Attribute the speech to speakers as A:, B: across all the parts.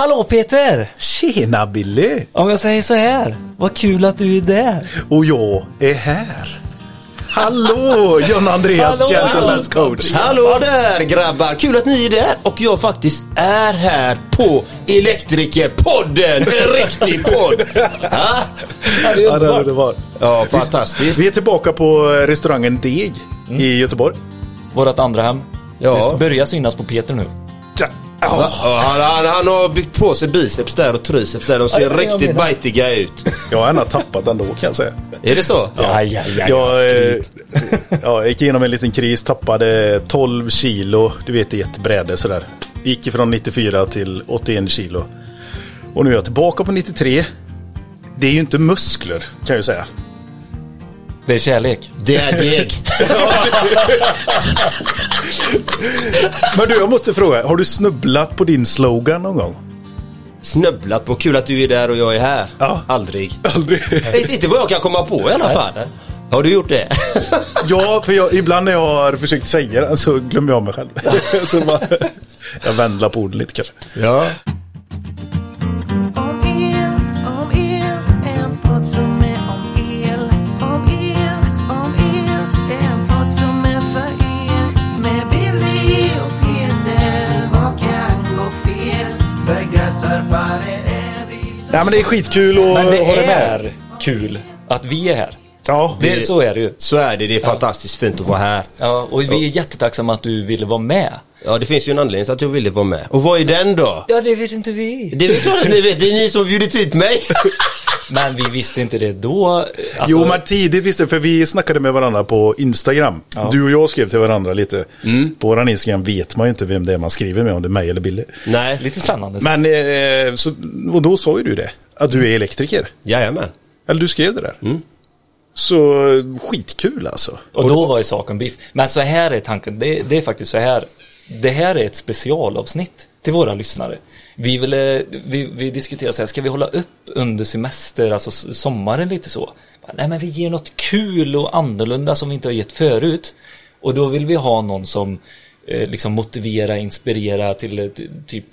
A: Hallå Peter!
B: Tjena Billy!
A: Om jag säger så här, vad kul att du är där.
B: Och jag är här. Hallå John Andreas,
A: Hallå,
B: Gentlemen's coach.
C: Hallå där grabbar! Kul att ni är där och jag faktiskt är här på Elektrikerpodden! En riktig podd! Ja,
A: det är
B: Ja, det är
A: underbart.
B: underbart.
C: ja fantastiskt.
B: Vi är tillbaka på restaurangen Deg i Göteborg.
A: Vårat andra hem.
C: Ja.
A: Det börjar synas på Peter nu.
B: Ja.
C: Ja, Han, han, han har byggt på sig biceps där och triceps där. De ser
A: Ja, jag
C: riktigt bajtiga ut.
B: Jag har ändå tappat ändå kan jag säga.
C: Är det så?
A: Ja, ja, ja.
B: Jag,
A: ja,
B: eh, ja, jag gick igenom en liten kris, tappade 12 kilo. Du vet i ett bräde sådär. Gick ifrån 94 till 81 kilo. Och nu är jag tillbaka på 93. Det är ju inte muskler kan jag ju säga.
A: Det är kärlek.
C: Det är deg.
B: Men du, jag måste fråga. Har du snubblat på din slogan någon gång?
C: Snubblat på kul att du är där och jag är här.
B: Ja.
C: Aldrig.
B: Aldrig.
C: Inte- Inte vad jag kan komma på i alla fall.
A: nej.
C: Har du gjort det?
B: Ja, för jag, ibland när jag har försökt säga det så glömmer jag mig själv. så bara, jag vändlar på orden lite kanske.
C: Ja.
B: Nej men det är skitkul att
A: Men det
B: dig med.
A: är kul att vi är här.
B: Ja,
A: Det, så är det ju.
C: Så är det. Det är fantastiskt fint att vara här.
A: Ja, och vi är jättetacksamma att du ville vara med.
C: Ja, det finns ju en anledning till att jag ville vara med. Och vad är den då?
A: Ja, det vet inte vi.
C: Det är väl klart att ni vet, det är ni som bjudit hit mig.
A: Men vi visste inte det då. Alltså,
B: Jo men tidigt visste för vi snackade med varandra på Instagram. Du och jag skrev till varandra lite. På våran Instagram vet man ju inte vem det är man skriver med, om det är mig eller Billy.
C: Nej.
A: Lite spännande.
B: Men, eh, så, och då sa ju du det. Att du är elektriker.
C: Jajamän.
B: Eller du skrev det där. Så skitkul alltså.
A: Och då var ju saken biff. Men så här är tanken, det, det är faktiskt så här. Det här är ett specialavsnitt till våra lyssnare. Vi, ville, eh, vi, vi diskuterar så här, ska vi hålla upp under semester, alltså sommaren lite så? Nej men vi ger något kul och annorlunda som vi inte har gett förut. Och då vill vi ha någon som eh, liksom motivera, inspirera till eh, typ,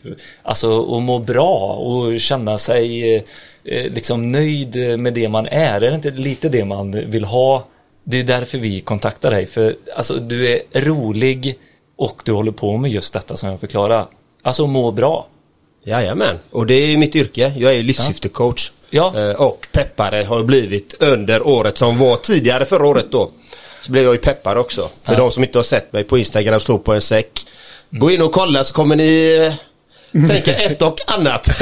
A: alltså att må bra och känna sig eh, eh, liksom nöjd med det man är. Är det inte lite det man vill ha? Det är därför vi kontaktar dig, för alltså du är rolig och du håller på med just detta som jag förklarar. Alltså må bra.
C: Jajamän. Och det är mitt yrke. Jag är livssyftecoach.
A: Ja.
C: Eh, Och peppare har blivit under året som var tidigare förra året då. Så blev jag ju peppare också. För de som inte har sett mig på Instagram, slå på en säck. Gå in och kolla så kommer ni eh, tänka ett och annat.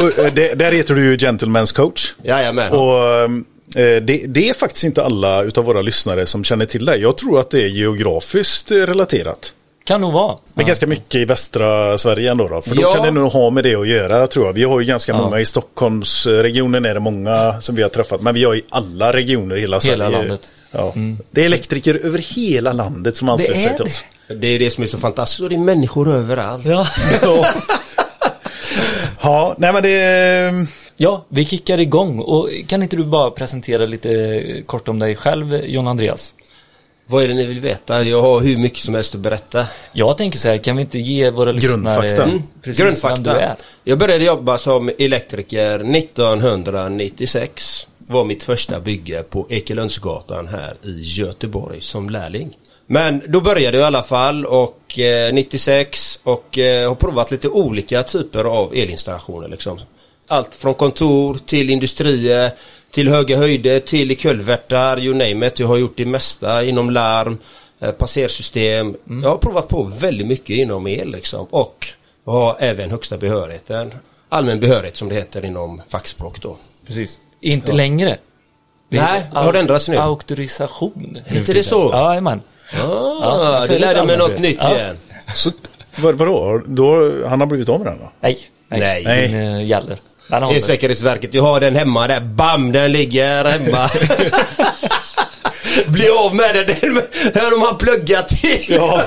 B: Och, eh, det, där heter du ju Gentlemen's coach.
C: Jajamän.
B: Och eh, det, det är faktiskt inte alla utav våra lyssnare som känner till det. Jag tror att det är geografiskt eh, relaterat.
A: Kan nog vara.
B: Men ganska mycket i västra Sverige ändå då. För då
C: Ja.
B: kan det nog ha med det att göra tror jag. Vi har ju ganska många i Stockholmsregionen är det många som vi har träffat. Men vi har i alla regioner i hela,
A: Hela
B: Sverige.
A: landet.
B: Ja. Det är elektriker över hela landet som ansluter
A: är
B: sig till
A: det.
B: oss.
C: Det är det som är så fantastiskt och det är människor överallt.
A: Ja.
B: Ja. ja, nej men det...
A: ja, vi kickar igång. Och kan inte du bara presentera lite kort om dig själv, John Andreas?
C: Vad är det ni vill veta? Jag har hur mycket som helst att berätta.
A: Jag tänker så här, kan vi inte ge våra lyssnare
B: Grundfakta.
A: mm, precis vem du är?
C: Jag började jobba som elektriker 1996. Var mitt första bygge på Ekelundsgatan här i Göteborg som lärling. Men då började jag i alla fall och eh, 96 och eh, har provat lite olika typer av elinstallationer liksom. Allt från kontor till industrier till höga höjder till i kulvertar, you name it. Jag har gjort det mesta inom larm, eh, passersystem. Jag har provat på väldigt mycket inom el liksom. Och har även högsta behörigheten. Allmän behörighet som det heter inom fackspråk då.
A: Precis. Inte längre. Det
C: Nej,
A: heter
C: har det ändrats nu?
A: Auktorisation.
C: Heter det så?
A: Ja, jajamän.
C: Ah,
A: Ja,
C: det lärde mig något nytt
A: ja.
C: igen.
B: Så, vad, vadå? Då, han har blivit av med den då?
A: Nej, nej,
C: Nej.
A: den eh, gäller. Den
C: Det är. Säkerhetsverket, jag har den hemma där, bam den ligger hemma. Bli av med den, den har pluggat till.
B: Ja.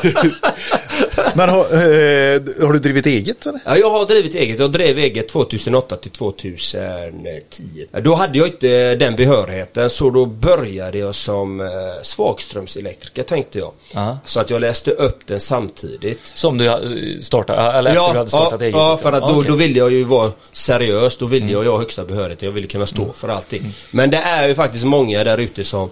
B: Men har, eh, har du drivit eget eller?
C: Ja, jag har drivit eget. Jag drev eget 2008 till 2010. Då hade jag inte den behörigheten så då började jag som eh, svagströmselektriker tänkte jag.
A: Ja.
C: Så att jag läste upp den samtidigt.
A: Som du eh, startade, eller efter du hade startat
C: ja,
A: eget?
C: Ja,
A: liksom.
C: för att
A: Ja,
C: då,
A: okej.
C: då ville jag ju vara seriös. Då ville
A: Mm.
C: jag ha högsta behörighet. Jag ville kunna stå för allting. Men det är ju faktiskt många där ute som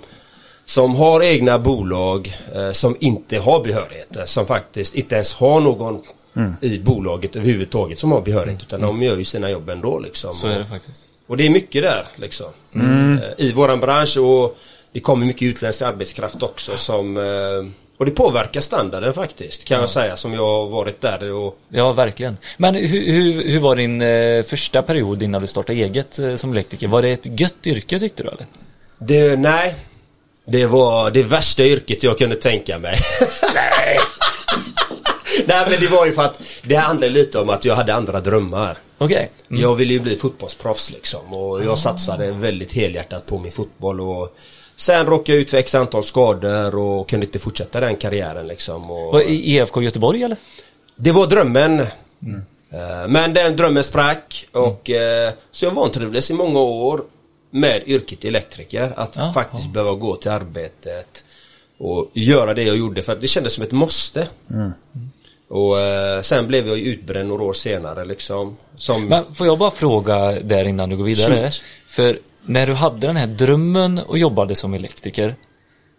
C: som har egna bolag eh, som inte har behörigheter. Som faktiskt inte ens har någon
A: Mm.
C: i bolaget överhuvudtaget som har behörighet. Utan de gör ju sina jobb ändå liksom.
A: Så är det faktiskt.
C: Och det är mycket där liksom.
A: Mm.
C: Eh, I våran bransch och det kommer mycket utländsk arbetskraft också som eh, och det påverkar standarden faktiskt kan jag säga som jag har varit där och
A: Ja, verkligen. Men hur, hur, hur var din eh, första period innan du startade eget eh, som elektriker? Var det ett gött yrke tyckte du eller?
C: det, nej. Det var det värsta yrket jag kunde tänka mig. nej. nej men det var ju för att det handlade lite om att jag hade andra drömmar.
A: Okej. Mm.
C: Jag ville ju bli fotbollsproffs liksom och jag satsade väldigt helhjärtat på min fotboll och Sen råkade jag ut för x antal skador och kunde inte fortsätta den karriären liksom. Och...
A: Var i EFK Göteborg eller?
C: Det var drömmen. Eh, Men den drömmen sprack och eh, så jag vantrivdes i många år med yrket elektriker. Att
A: Ja,
C: faktiskt behöva gå till arbetet och göra det jag gjorde för att det kändes som ett måste. Och eh, sen blev jag ju utbränd några år senare liksom. Som...
A: Men får jag bara fråga där innan du går vidare?
C: Shoot.
A: För när du hade den här drömmen och jobbade som elektriker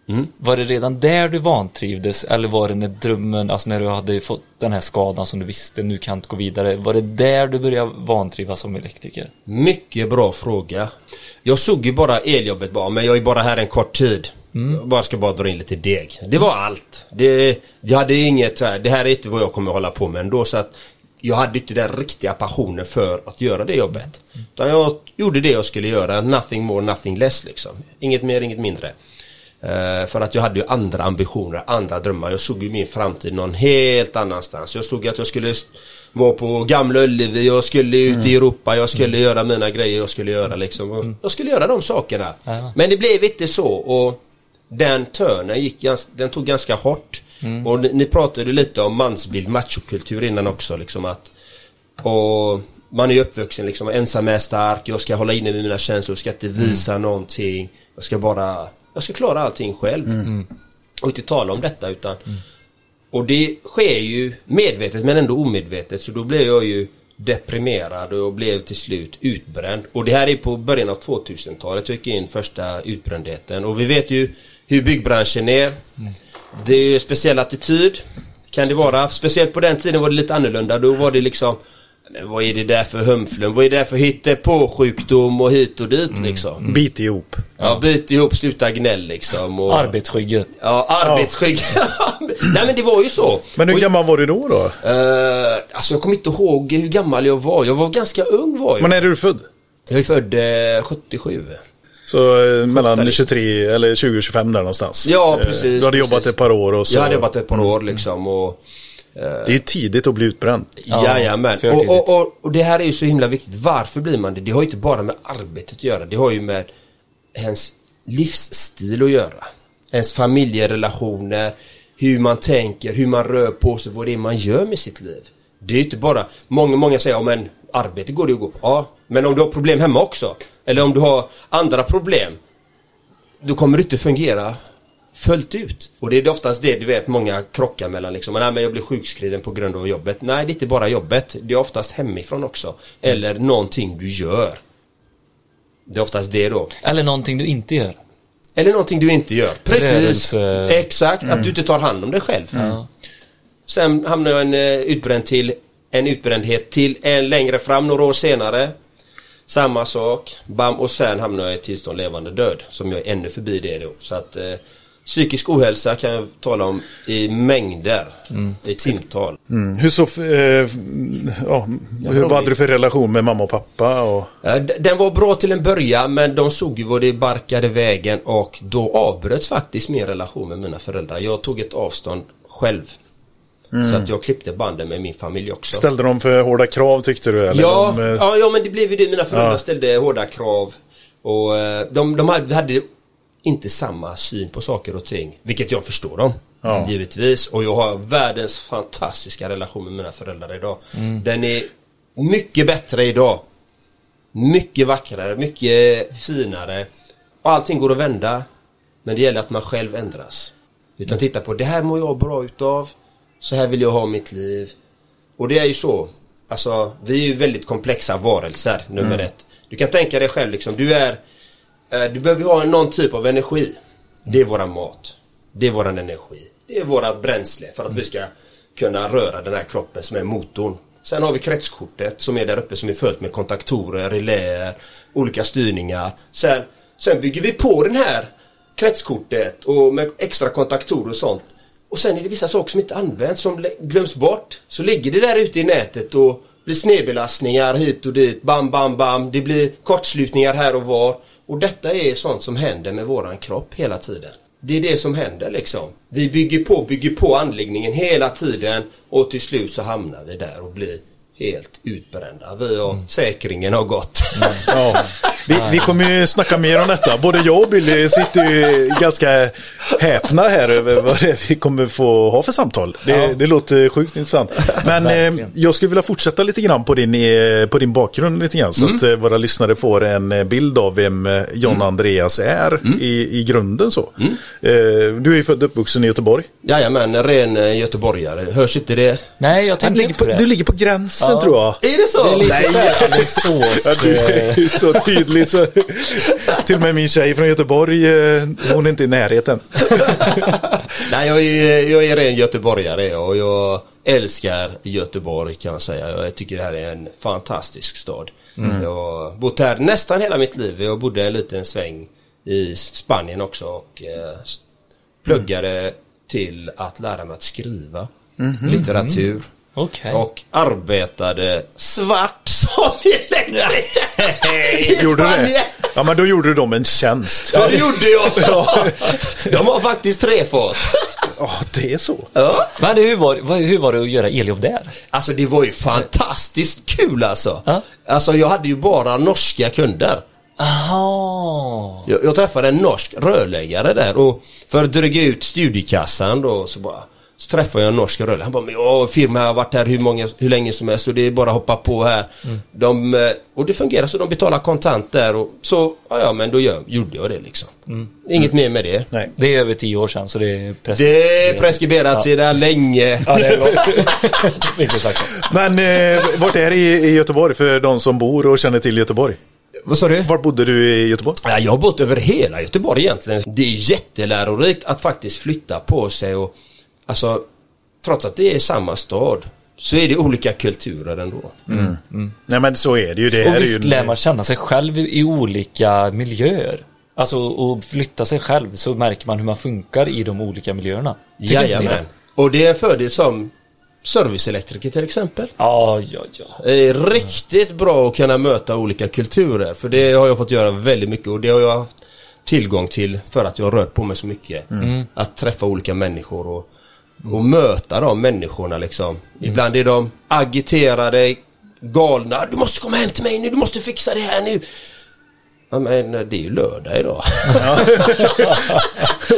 C: Mm.
A: Var det redan där du vantrivdes eller var det när drömmen, alltså när du hade fått den här skadan som du visste nu kan inte gå vidare Var det där du började vantrivas som elektriker?
C: Mycket bra fråga. Jag såg ju bara eljobbet bara, men jag är bara här en kort tid. Jag bara ska bara dra in lite deg. Det var allt. Det, jag hade inget så här, det här är inte vad jag kommer hålla på med ändå så att jag hade inte den riktiga passionen för att göra det jobbet. Utan jag gjorde det jag skulle göra, nothing more, nothing less liksom. Inget mer, inget mindre. Eh, för att jag hade ju andra ambitioner, andra drömmar. Jag såg ju min framtid någon helt annanstans. Jag såg att jag skulle vara på Gamla Ullevi, jag skulle ut i Europa, jag skulle göra mina grejer jag skulle göra liksom. Och Jag skulle göra de sakerna.
A: Ja.
C: Men det blev inte så och den törnen gick den tog ganska hårt. Och ni, ni pratade lite om mansbild, machokultur innan också liksom att och man är ju uppvuxen liksom, ensam är stark, jag ska hålla inne med mina känslor, jag ska inte visa någonting. Jag ska bara, jag ska klara allting själv. Och inte tala om detta utan Och det sker ju medvetet men ändå omedvetet så då blev jag ju deprimerad och blev till slut utbränd. Och det här är på början av 2000-talet jag gick in första utbrändheten. Och vi vet ju hur byggbranschen är. Det är ju speciell attityd. Kan det vara. Speciellt på den tiden var det lite annorlunda. Då var det liksom men vad är det där för humflum? Vad är det där för hittepå-sjukdom och hit och dit liksom?
B: Bit ihop.
C: Ja, byt ihop, sluta gnäll liksom. Och,
A: Arbetsskygge.
C: Ja, arbetsskygg. Nej men det var ju så.
B: Men hur
C: Och-
B: gammal var du då? då?
C: Eh, alltså jag kommer inte ihåg hur gammal jag var. Jag var ganska ung var jag.
B: Men när är du född?
C: Jag är född eh, 77.
B: Så eh, mellan
C: Sjuttonist.
B: 23 eller 20-25 där någonstans.
C: Ja, precis,
B: Du hade jobbat
C: precis.
B: ett par år och så.
C: Jag hade jobbat ett par år liksom och
B: Det är ju tidigt att bli utbränd.
A: Ja,
C: Jajamän. Och, och, och, och det här är ju så himla viktigt. Varför blir man det? Det har ju inte bara med arbetet att göra. Det har ju med ens livsstil att göra. Ens familjerelationer, hur man tänker, hur man rör på sig, vad det är man gör med sitt liv. Det är ju inte bara, många, många säger, ja men arbete går det ju att gå. Ja, men om du har problem hemma också, eller om du har andra problem, då kommer det inte fungera fullt ut. Och det är oftast det du vet många krockar mellan liksom. Nej men jag blir sjukskriven på grund av jobbet. Nej det är inte bara jobbet. Det är oftast hemifrån också. Eller någonting du gör. Det är oftast det då.
A: Eller någonting du inte gör.
C: Eller någonting du inte gör. Precis.
A: Rörelse.
C: Exakt. Att du inte tar hand om dig själv.
A: Ja.
C: Sen hamnar jag en eh, utbränd till en utbrändhet till en längre fram några år senare. Samma sak. Bam och sen hamnar jag i ett tillstånd levande död. Som jag är ännu förbi det då. Så att eh, psykisk ohälsa kan jag tala om i mängder. I timtal.
B: Mm. Hur så, eh, ja, hur, vad hade du för relation med mamma och pappa? Och,
C: Eh, Den var bra till en början men de såg ju vad det barkade vägen och då avbröts faktiskt min relation med mina föräldrar. Jag tog ett avstånd själv. Så att jag klippte banden med min familj också.
B: ställde de för hårda krav tyckte du? Eller
C: Ja,
B: de, eh,
C: ja, ja, men det blev ju det. Mina föräldrar
B: Ja.
C: ställde hårda krav. Och eh, de, de hade inte samma syn på saker och ting. Vilket jag förstår dem.
B: Ja.
C: Givetvis. Och jag har världens fantastiska relation med mina föräldrar idag.
B: Mm.
C: Den är mycket bättre idag. Mycket vackrare, mycket finare. Och allting går att vända. Men det gäller att man själv ändras. Utan titta på, det här mår jag bra utav. Så här vill jag ha mitt liv. Och det är ju så. Alltså, vi är ju väldigt komplexa varelser, nummer ett. Du kan tänka dig själv liksom, du är... Eh, du behöver ha någon typ av energi. Det är våran mat. Det är våran energi. Det är våra bränsle för att vi ska kunna röra den här kroppen som är motorn. Sen har vi kretskortet som är där uppe som är följt med kontaktorer, reläer, olika styrningar. Sen, sen bygger vi på den här kretskortet och med extra kontaktorer och sånt. Och sen är det vissa saker som inte används som glöms bort. Så ligger det där ute i nätet och blir snedbelastningar hit och dit. Bam, bam, bam. Det blir kortslutningar här och var. Och detta är sånt som händer med våran kropp hela tiden. Det är det som händer liksom. Vi bygger på, bygger på anläggningen hela tiden och till slut så hamnar vi där och blir helt utbrända. Vi och säkringen har gått.
B: Ja. Vi, vi kommer ju snacka mer om detta. Både jag och Billy sitter ju ganska häpna här över vad det är vi kommer få ha för samtal. Det,
A: Ja. det
B: låter sjukt intressant. Men eh, jag skulle vilja fortsätta lite grann på din, eh, på din bakgrund lite grann. Så att eh, våra lyssnare får en eh, bild av vem eh, John Andreas är i, i grunden så. Eh, du är ju född och uppvuxen i Göteborg.
C: Jajamän, ren göteborgare. Hörs inte det?
A: Nej, jag
B: Du
A: tänkte
B: ligger
A: inte
B: på,
A: det.
B: du ligger på gränsen
A: Ja.
B: tror jag.
C: Är det så?
A: Det är lite
B: Nej. Ja, du är så tydlig så till och med min tjej från Göteborg, eh, hon är inte i närheten.
C: Nej, jag är, jag är ren göteborgare och jag älskar Göteborg kan jag säga. Jag tycker det här är en fantastisk stad. Jag har bott här nästan hela mitt liv. Jag bodde en liten sväng i Spanien också och eh, pluggade till att lära mig att skriva litteratur.
A: Okej.
C: Och arbetade svart som elektriker i
B: Gjorde du det?
C: Spanien.
B: Ja men då gjorde du dem en tjänst.
C: Ja, det gjorde jag. De har faktiskt tre för oss.
B: Ja, det är så.
C: Ja.
A: Men hur var, hur var det att göra eljobb där?
C: Alltså det var ju fantastiskt kul alltså.
A: Ja.
C: Alltså jag hade ju bara norska kunder.
A: Aha.
C: Jag, jag träffade en norsk rörläggare där och för att dryga ut studiekassan då så bara så träffade jag en norsk rörläggare. Han bara, men jag firma har varit här hur, många, hur länge som helst och det är bara att hoppa på här. De, eh, och det fungerar så de betalar kontant där och så, ja, ja men då gör, gjorde jag det liksom. Inget mer med det.
B: Nej.
A: Det är över tio år sedan så det är preskriberat.
C: Det är preskriberat sedan länge.
A: Ja, det är.
B: Men eh, vart är det i, i Göteborg för de som bor och känner till Göteborg?
C: Vad sa du?
B: Vart bodde du i Göteborg?
C: Ja, jag har bott över hela Göteborg egentligen. Det är jättelärorikt att faktiskt flytta på sig och alltså trots att det är samma stad så är det olika kulturer ändå.
B: Nej men så är det ju. Det
A: Och
B: är
A: visst
B: ju
A: lär man känna sig själv i olika miljöer. Alltså och flytta sig själv så märker man hur man funkar i de olika miljöerna. Tycker?
C: Jajamän. Och det är en fördel som serviceelektriker till exempel.
A: Ja, ja, ja.
C: Det är riktigt bra att kunna möta olika kulturer för det har jag fått göra väldigt mycket och det har jag haft tillgång till för att jag har rört på mig så mycket. Att träffa olika människor och, och möta de människorna liksom. Ibland är de agiterade, galna. Du måste komma hem till mig nu, du måste fixa det här nu. Ja, men det är ju lördag idag.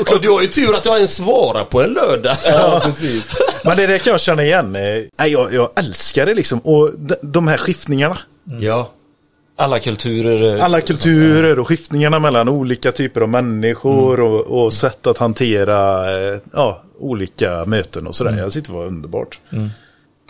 C: och du har ju tur att du har en svara på en lördag.
A: Ja, precis.
B: Men det där kan jag känna igen. Eh, jag, jag älskar det liksom. Och de, de här skiftningarna.
C: Ja.
A: Alla kulturer.
B: Alla kulturer och skiftningarna mellan olika typer av människor och, och sätt att hantera eh, ja, olika möten och sådär. Jag tyckte det var underbart.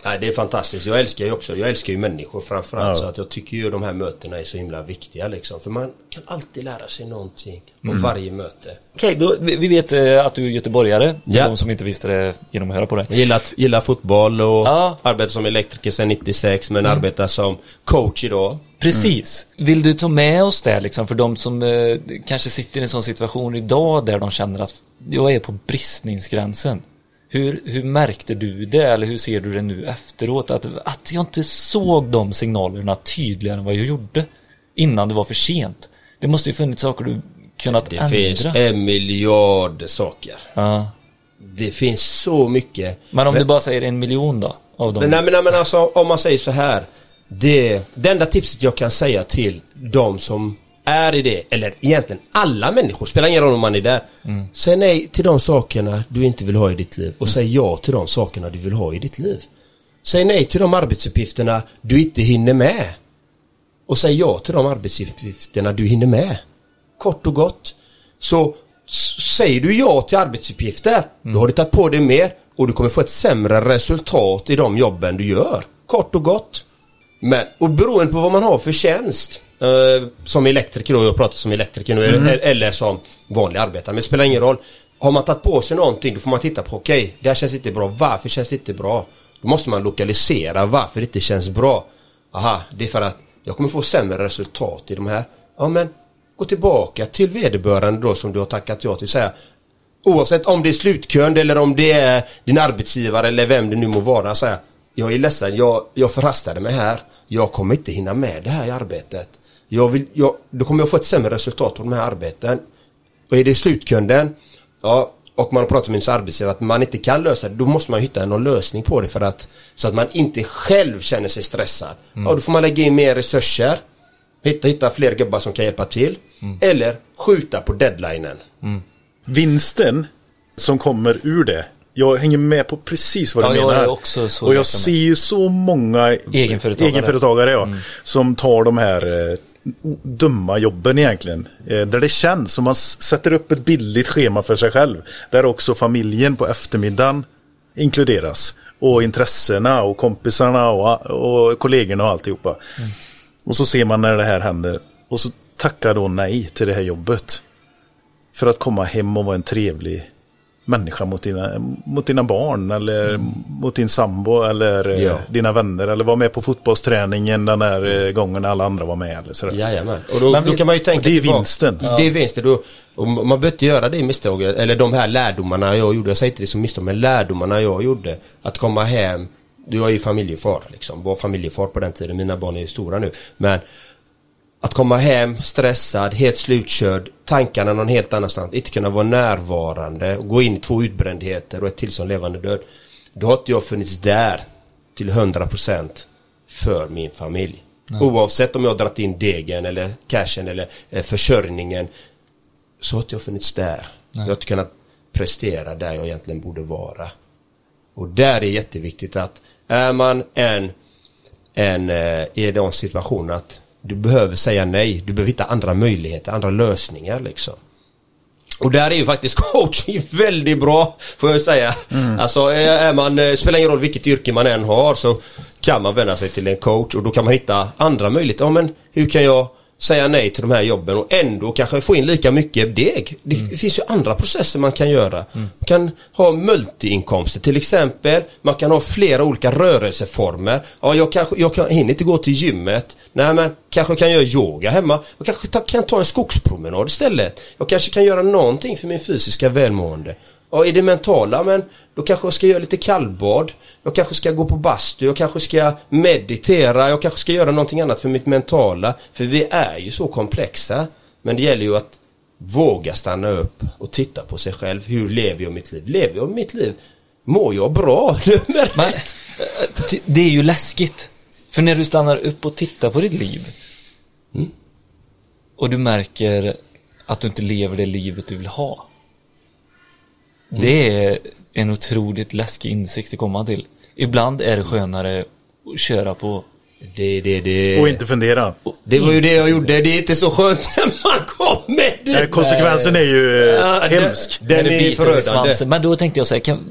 C: Nej, det är fantastiskt. Jag älskar ju också, jag älskar ju människor framförallt.
B: Ja.
C: Så att jag tycker ju de här mötena är så himla viktiga liksom. För man kan alltid lära sig någonting av varje möte.
A: Okej, då, vi vet eh, att du är göteborgare. För
C: Ja.
A: de som inte visste det genom att höra på det.
C: Jag gillar, gillar fotboll och
A: Ja.
C: arbetar som elektriker sedan 96 men arbetar som coach idag.
A: Precis. Vill du ta med oss det liksom för de som eh, kanske sitter i en sån situation idag där de känner att jag är på bristningsgränsen. Hur, hur märkte du det eller hur ser du det nu efteråt? Att, att jag inte såg de signalerna tydligare än vad jag gjorde innan det var för sent. Det måste ju funnits saker du kunnat
C: Det
A: ändra.
C: finns en miljard saker.
A: Ja.
C: Det finns så mycket.
A: Men om du bara säger en miljon då? Av dem.
C: Men, nej, men, nej, men alltså om man säger så här. Det, det enda tipset jag kan säga till de som är i det, eller egentligen alla människor, spelar ingen roll om man är där. Säg nej till de sakerna du inte vill ha i ditt liv och säg ja till de sakerna du vill ha i ditt liv. Säg nej till de arbetsuppgifterna du inte hinner med. Och säg ja till de arbetsuppgifterna du hinner med. Kort och gott. Så säger du ja till arbetsuppgifter, då har du tagit på dig mer och du kommer få ett sämre resultat i de jobben du gör. Kort och gott. Men, och beroende på vad man har för tjänst. Eh, som elektriker då, jag pratar som elektriker nu, eller, eller som vanlig arbetare. Men det spelar ingen roll. Har man tagit på sig någonting då får man titta på, okej, det här känns inte bra. Varför känns det inte bra? Då måste man lokalisera varför det inte känns bra. Aha, det är för att jag kommer få sämre resultat i de här. Ja men, gå tillbaka till vederbörande då som du har tackat ja till. Säga, Oavsett om det är slutkund eller om det är din arbetsgivare eller vem det nu må vara. Säga, jag är ledsen, jag, jag förhastade mig här. Jag kommer inte hinna med det här i arbetet. Jag vill, jag, då kommer jag få ett sämre resultat på de här arbeten. Och är det slutkunden, ja, och man har pratat med sin arbetsgivare att man inte kan lösa det, då måste man hitta någon lösning på det för att så att man inte själv känner sig stressad. Ja, då får man lägga in mer resurser, hitta, hitta fler gubbar som kan hjälpa till, eller skjuta på deadlinen.
B: Vinsten som kommer ur det. Jag hänger med på precis vad
A: Ja,
B: du
A: jag
B: menar.
A: så
B: och jag ser ju så många
A: Egenföretagare.
B: egenföretagare ja, som tar de här eh, dumma jobben egentligen. Eh, där det känns som man sätter upp ett billigt schema för sig själv. Där också familjen på eftermiddagen inkluderas. Och intressena och kompisarna och, och kollegorna och alltihopa. Och så ser man när det här händer. Och så tackar då nej till det här jobbet. För att komma hem och vara en trevlig människa mot dina, mot dina barn eller mot din sambo eller eh,
C: Ja.
B: dina vänner eller vara med på fotbollsträningen den här eh, gången alla andra var med. Eller sådär.
C: Jajamän. Och då,
A: Men vi-
C: då kan man ju tänka
B: det är
C: tillbaka.
B: vinsten.
C: Det är vinsten. Då, och man behöver inte göra det misstaget, eller de här lärdomarna jag gjorde. Jag säger inte det som misstag, men lärdomarna jag gjorde. Att komma hem. Du är ju familjefar liksom. Var familjefar på den tiden. Mina barn är ju stora nu. Men att komma hem stressad, helt slutkörd, tankarna någon helt annanstans, inte kunna vara närvarande, och gå in i två utbrändheter och ett tillstånd levande död. Då har inte jag funnits där till 100% för min familj. Oavsett om jag har dragit in degen eller cashen eller eh, försörjningen så har inte jag funnits där. Jag har inte kunnat prestera där jag egentligen borde vara. Och där är jätteviktigt att är man en, en eh, i den situationen att du behöver säga nej, du behöver hitta andra möjligheter, andra lösningar liksom. Och där är ju faktiskt coaching väldigt bra, får jag säga. Alltså är man, eh, spelar ingen roll vilket yrke man än har så kan man vända sig till en coach och då kan man hitta andra möjligheter. Ja men hur kan jag säga nej till de här jobben och ändå kanske få in lika mycket deg. Det finns ju andra processer man kan göra. Man kan ha multiinkomster till exempel. Man kan ha flera olika rörelseformer. Ja, jag kanske, jag kan, hinner inte gå till gymmet. Nej, men kanske kan göra yoga hemma. Jag kanske ta, kan ta en skogspromenad istället. Jag kanske kan göra någonting för min fysiska välmående. Ja, i det mentala, men då kanske jag ska göra lite kallbad. Jag kanske ska gå på bastu, jag kanske ska meditera, jag kanske ska göra någonting annat för mitt mentala. För vi är ju så komplexa. Men det gäller ju att våga stanna upp och titta på sig själv. Hur lever jag mitt liv? Lever jag mitt liv? Mår jag bra?
A: Men eh, det är ju läskigt. För när du stannar upp och tittar på ditt liv och du märker att du inte lever det livet du vill ha. Det är en otroligt läskig insikt att komma till. Ibland är det skönare att köra på
C: Det, det, det.
B: Och inte fundera.
C: Det var ju det jag gjorde. Det är inte så skönt när man kommer dit.
B: Konsekvensen är ju eh,
C: Ja, den-
B: hemsk.
C: Den
A: det
C: är förödande.
A: Men då tänkte jag säga, kan,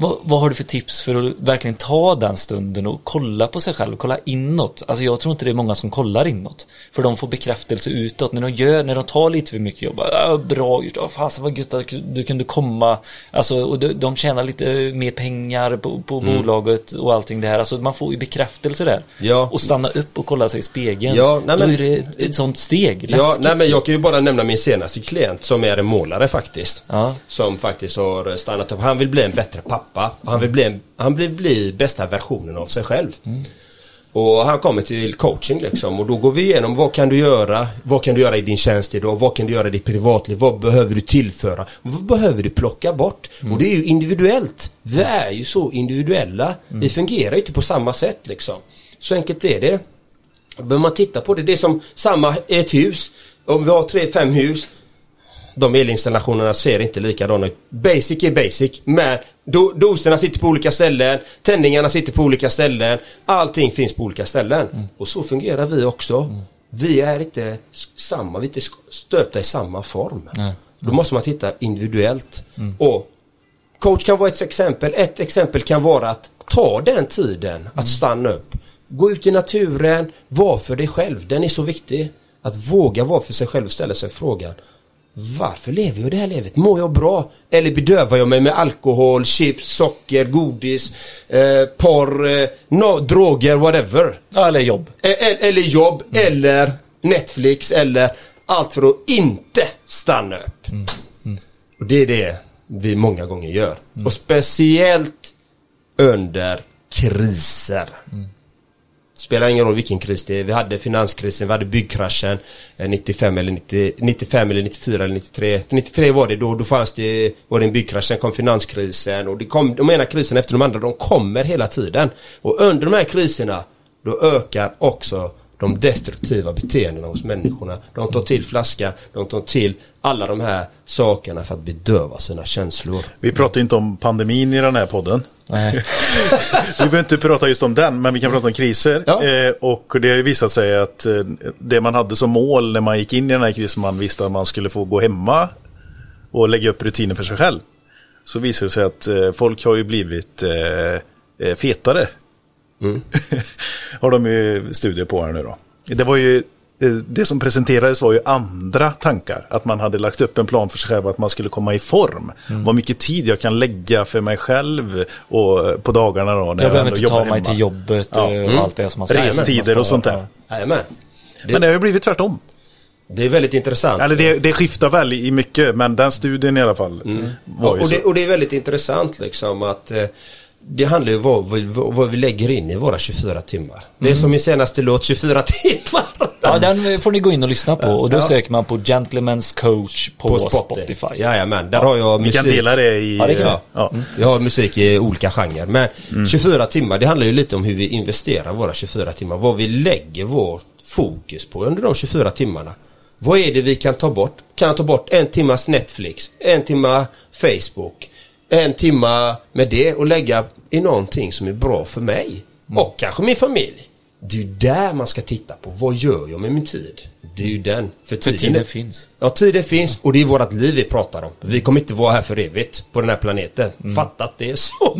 A: vad, vad har du för tips för att verkligen ta den stunden och kolla på sig själv, kolla inåt? Alltså jag tror inte det är många som kollar inåt. För de får bekräftelse utåt. När de gör, när de tar lite för mycket jobb, ah, bra gjort, ah, fasen vad gött att du kunde komma. Alltså, och de, de tjänar lite mer pengar på, på bolaget och allting det här. Alltså man får ju bekräftelse där.
C: Ja.
A: Och stanna upp och kolla sig i spegeln.
C: Ja, nej,
A: Då
C: men-
A: är det ett, ett sånt steg.
C: Ja,
A: Läskigt
C: nej men jag kan ju bara nämna min senaste klient som är en målare faktiskt.
A: Ja.
C: Som faktiskt har stannat upp. Han vill bli en bättre pappa. Han vill bli, han vill bli bästa versionen av sig själv. Och han kommer till coaching liksom och då går vi igenom vad kan du göra? Vad kan du göra i din tjänst idag? Vad kan du göra i ditt privatliv? Vad behöver du tillföra? Vad behöver du plocka bort? Och det är ju individuellt. Vi är ju så individuella. Vi fungerar ju inte på samma sätt liksom. Så enkelt är det. Då behöver man titta på det. Det är som samma ett hus. Om vi har tre, fem hus. De elinstallationerna ser inte likadana ut. Basic är basic. Men do, doserna sitter på olika ställen. Tändningarna sitter på olika ställen. Allting finns på olika ställen. Och så fungerar vi också. Vi är inte samma, vi är inte stöpta i samma form.
A: Nej.
C: Då måste man titta individuellt. Och coach kan vara ett exempel. Ett exempel kan vara att ta den tiden att stanna upp. Gå ut i naturen, var för dig själv. Den är så viktig. Att våga vara för sig själv och ställa sig frågan. Varför lever jag det här livet? Mår jag bra? Eller bedövar jag mig med alkohol, chips, socker, godis, eh, porr, eh, no, droger, whatever?
A: Eller jobb.
C: E- e- Eller jobb, eller Netflix, eller allt för att inte stanna upp. Och det är det vi många gånger gör. Och speciellt under kriser. Spelar ingen roll vilken kris det är. Vi hade finanskrisen, vi hade byggkraschen eh, 95 eller 90, 95 eller 94 eller 93. 93 var det då, då fanns det, var det en byggkrasch, sen kom finanskrisen och det kom, de ena krisen efter de andra, de kommer hela tiden. Och under de här kriserna, då ökar också de destruktiva beteendena hos människorna. De tar till flaska, de tar till alla de här sakerna för att bedöva sina känslor.
B: Vi pratar inte om pandemin i den här podden.
A: Nej.
B: Vi behöver inte prata just om den, men vi kan prata om kriser.
C: Ja.
B: Eh, och det har ju visat sig att eh, det man hade som mål när man gick in i den här krisen, man visste att man skulle få gå hemma och lägga upp rutiner för sig själv. Så visar det sig att eh, folk har ju blivit fetare. har de ju studier på här nu då. Det var ju det som presenterades var ju andra tankar. Att man hade lagt upp en plan för sig själv att man skulle komma i form. Vad mycket tid jag kan lägga för mig själv och på dagarna då. När
A: Jag behöver inte ta mig
B: hemma.
A: till jobbet
B: Ja.
A: eh, och allt det som man ska
B: Restider och sånt där.
C: Jajamän.
B: Men det har ju blivit tvärtom.
C: Det är väldigt intressant.
B: Eller det, det skiftar väl i mycket, men den studien i alla fall var ju
C: och, det, och det är väldigt intressant liksom att eh, det handlar ju om vad, vi- vad vi lägger in i våra 24 timmar. Det är
B: Mm.
C: som min senaste låt, 24 timmar.
A: Ja, den får ni gå in och lyssna på. Och då söker man på Gentlemen's Coach på, Spotify.
C: Jajamän, där har jag
B: Vi
C: musik.
B: kan dela det i...
A: Ja, det kan vi.
B: ja.
C: Jag har musik i olika genrer. Men
B: Mm.
C: 24 timmar, det handlar ju lite om hur vi investerar våra 24 timmar. Vad vi lägger vår fokus på under de 24 timmarna. Vad är det vi kan ta bort? Kan jag ta bort en timmas Netflix, en timma Facebook, en timma med det och lägga i någonting som är bra för mig. Och kanske min familj. Det är ju där man ska titta på. Vad gör jag med min tid? Det är ju den. För
A: För
C: tiden,
A: tiden finns.
C: Ja, tiden finns och det är vårt liv vi pratar om. Vi kommer inte vara här för evigt på den här planeten. Fatta att det är så.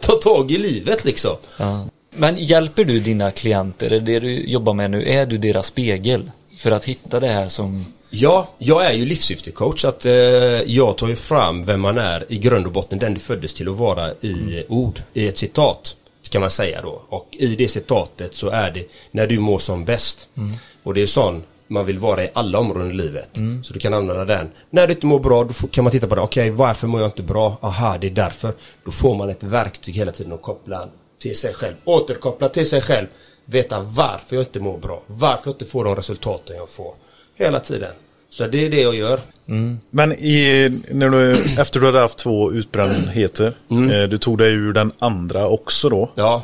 C: Ta tag i livet liksom.
A: Ja. Men hjälper du dina klienter, det du jobbar med nu, är du deras spegel? För att hitta det här som...
C: Ja, jag är ju livssyftecoach så att eh, jag tar ju fram vem man är i grund och botten, den du föddes till att vara i ord, i ett citat. Ska man säga då. Och i det citatet så är det när du mår som bäst. Och det är sån man vill vara i alla områden i livet. Så du kan använda den. När du inte mår bra, då kan man titta på det. Okej, varför mår jag inte bra? Aha, det är därför. Då får man ett verktyg hela tiden att koppla till sig själv. Återkoppla till sig själv. Veta varför jag inte mår bra. Varför jag inte får de resultaten jag får. Hela tiden. Så det är det jag gör.
B: Men i, när du, efter du hade haft två utbrändheter,
C: Mm.
B: eh, du tog dig ur den andra också då.
C: Ja,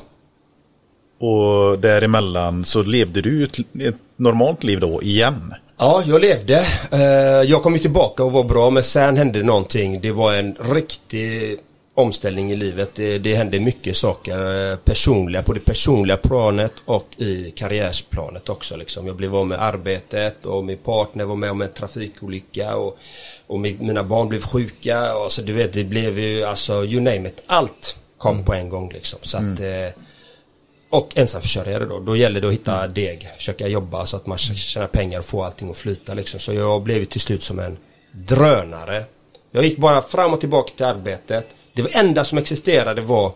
B: Och däremellan så levde du ett, ett normalt liv då igen.
C: Ja, jag levde. Eh, Jag kom ju tillbaka och var bra men sen hände någonting. Det var en riktig omställning i livet. Det, det hände mycket saker eh, personliga, på det personliga planet och i karriärsplanet också. Liksom. Jag blev av med arbetet och min partner var med om en trafikolycka och, och mi- mina barn blev sjuka. Och så du vet, det blev ju alltså you name it. Allt kom på en gång liksom. Så att, eh, och ensamförsörjare då. Då gäller det att hitta deg. Försöka jobba så att man tjänar pengar och får allting att flyta liksom. Så jag blev till slut som en drönare. Jag gick bara fram och tillbaka till arbetet. Det enda som existerade var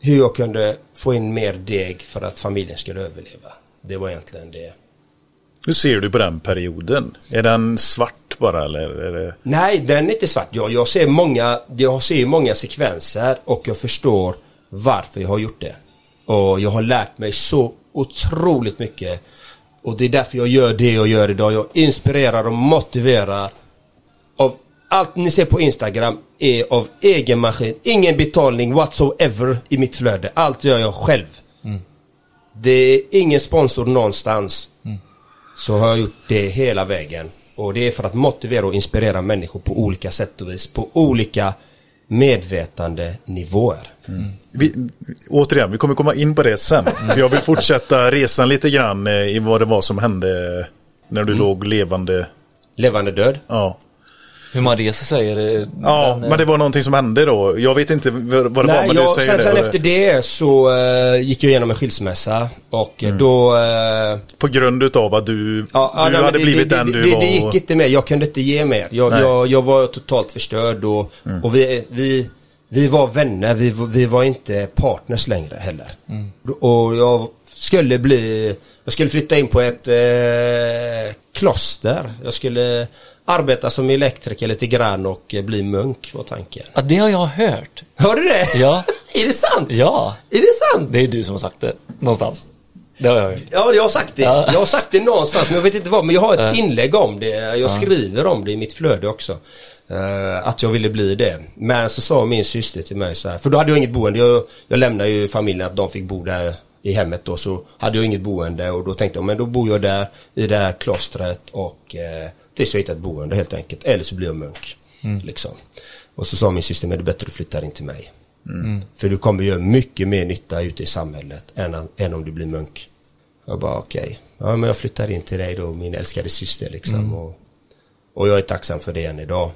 C: hur jag kunde få in mer deg för att familjen skulle överleva. Det var egentligen det.
B: Hur ser du på den perioden? Är den svart bara eller? Det...
C: Nej, den är inte svart. Jag, jag ser många, jag ser många sekvenser och jag förstår varför jag har gjort det. Och jag har lärt mig så otroligt mycket. Och det är därför jag gör det jag gör idag. Jag inspirerar och motiverar. Allt ni ser på Instagram är av egen maskin. Ingen betalning whatsoever i mitt flöde. Allt gör jag själv. Det är ingen sponsor någonstans. så har jag gjort det hela vägen. Och det är för att motivera och inspirera människor på olika sätt och vis. På olika medvetande nivåer.
B: Vi, återigen, vi kommer komma in på det sen. För Jag vill fortsätta resan lite grann eh, i vad det var som hände när du låg levande.
C: Levande död.
B: Ja,
A: Hur man reser sig är det...
B: ja
A: den, eh,
B: men det var någonting som hände då. Jag vet inte vad det var,
C: Nej,
B: men
C: jag,
B: du säger
C: sen,
B: det.
C: sen efter det så eh, gick jag igenom en skilsmässa och
B: Mm.
C: eh, då... eh,
B: På grund utav att du,
C: Ja,
B: du
C: nej, men
B: hade
C: det,
B: blivit
C: det,
B: den
C: det,
B: du
C: det,
B: var.
C: Det gick inte mer, jag kunde inte ge mer. Jag, jag, jag var totalt förstörd och, och vi, vi, vi var vänner, vi, vi var inte partners längre heller. Och jag skulle bli, jag skulle flytta in på ett eh, kloster. Jag skulle arbeta som elektriker lite grann och eh, bli munk var tanken.
A: Ja, det har jag hört.
C: Hör du det?
A: Ja.
C: Är det sant?
A: Ja,
C: Är det sant?
A: det är du som har sagt det. Någonstans. Det har jag hört.
C: Ja, jag har sagt det.
A: Ja.
C: Jag har sagt det någonstans, men jag vet inte vad. Men jag har ett inlägg om det. Jag skriver om det i mitt flöde också. Eh, att jag ville bli det. Men så sa min syster till mig så här, för då hade jag inget boende. Jag, jag lämnade ju familjen att de fick bo där i hemmet då. Så hade jag inget boende och då tänkte jag, men då bor jag där i det här klostret och eh, tills jag hittar ett boende helt enkelt. Eller så blir jag munk. Liksom. Och så sa min syster, men det är bättre att du flyttar in till mig. För du kommer göra mycket mer nytta ute i samhället än, än om du blir munk. Jag bara okej, ja men jag flyttar in till dig då, min älskade syster liksom. Och, och jag är tacksam för det än idag.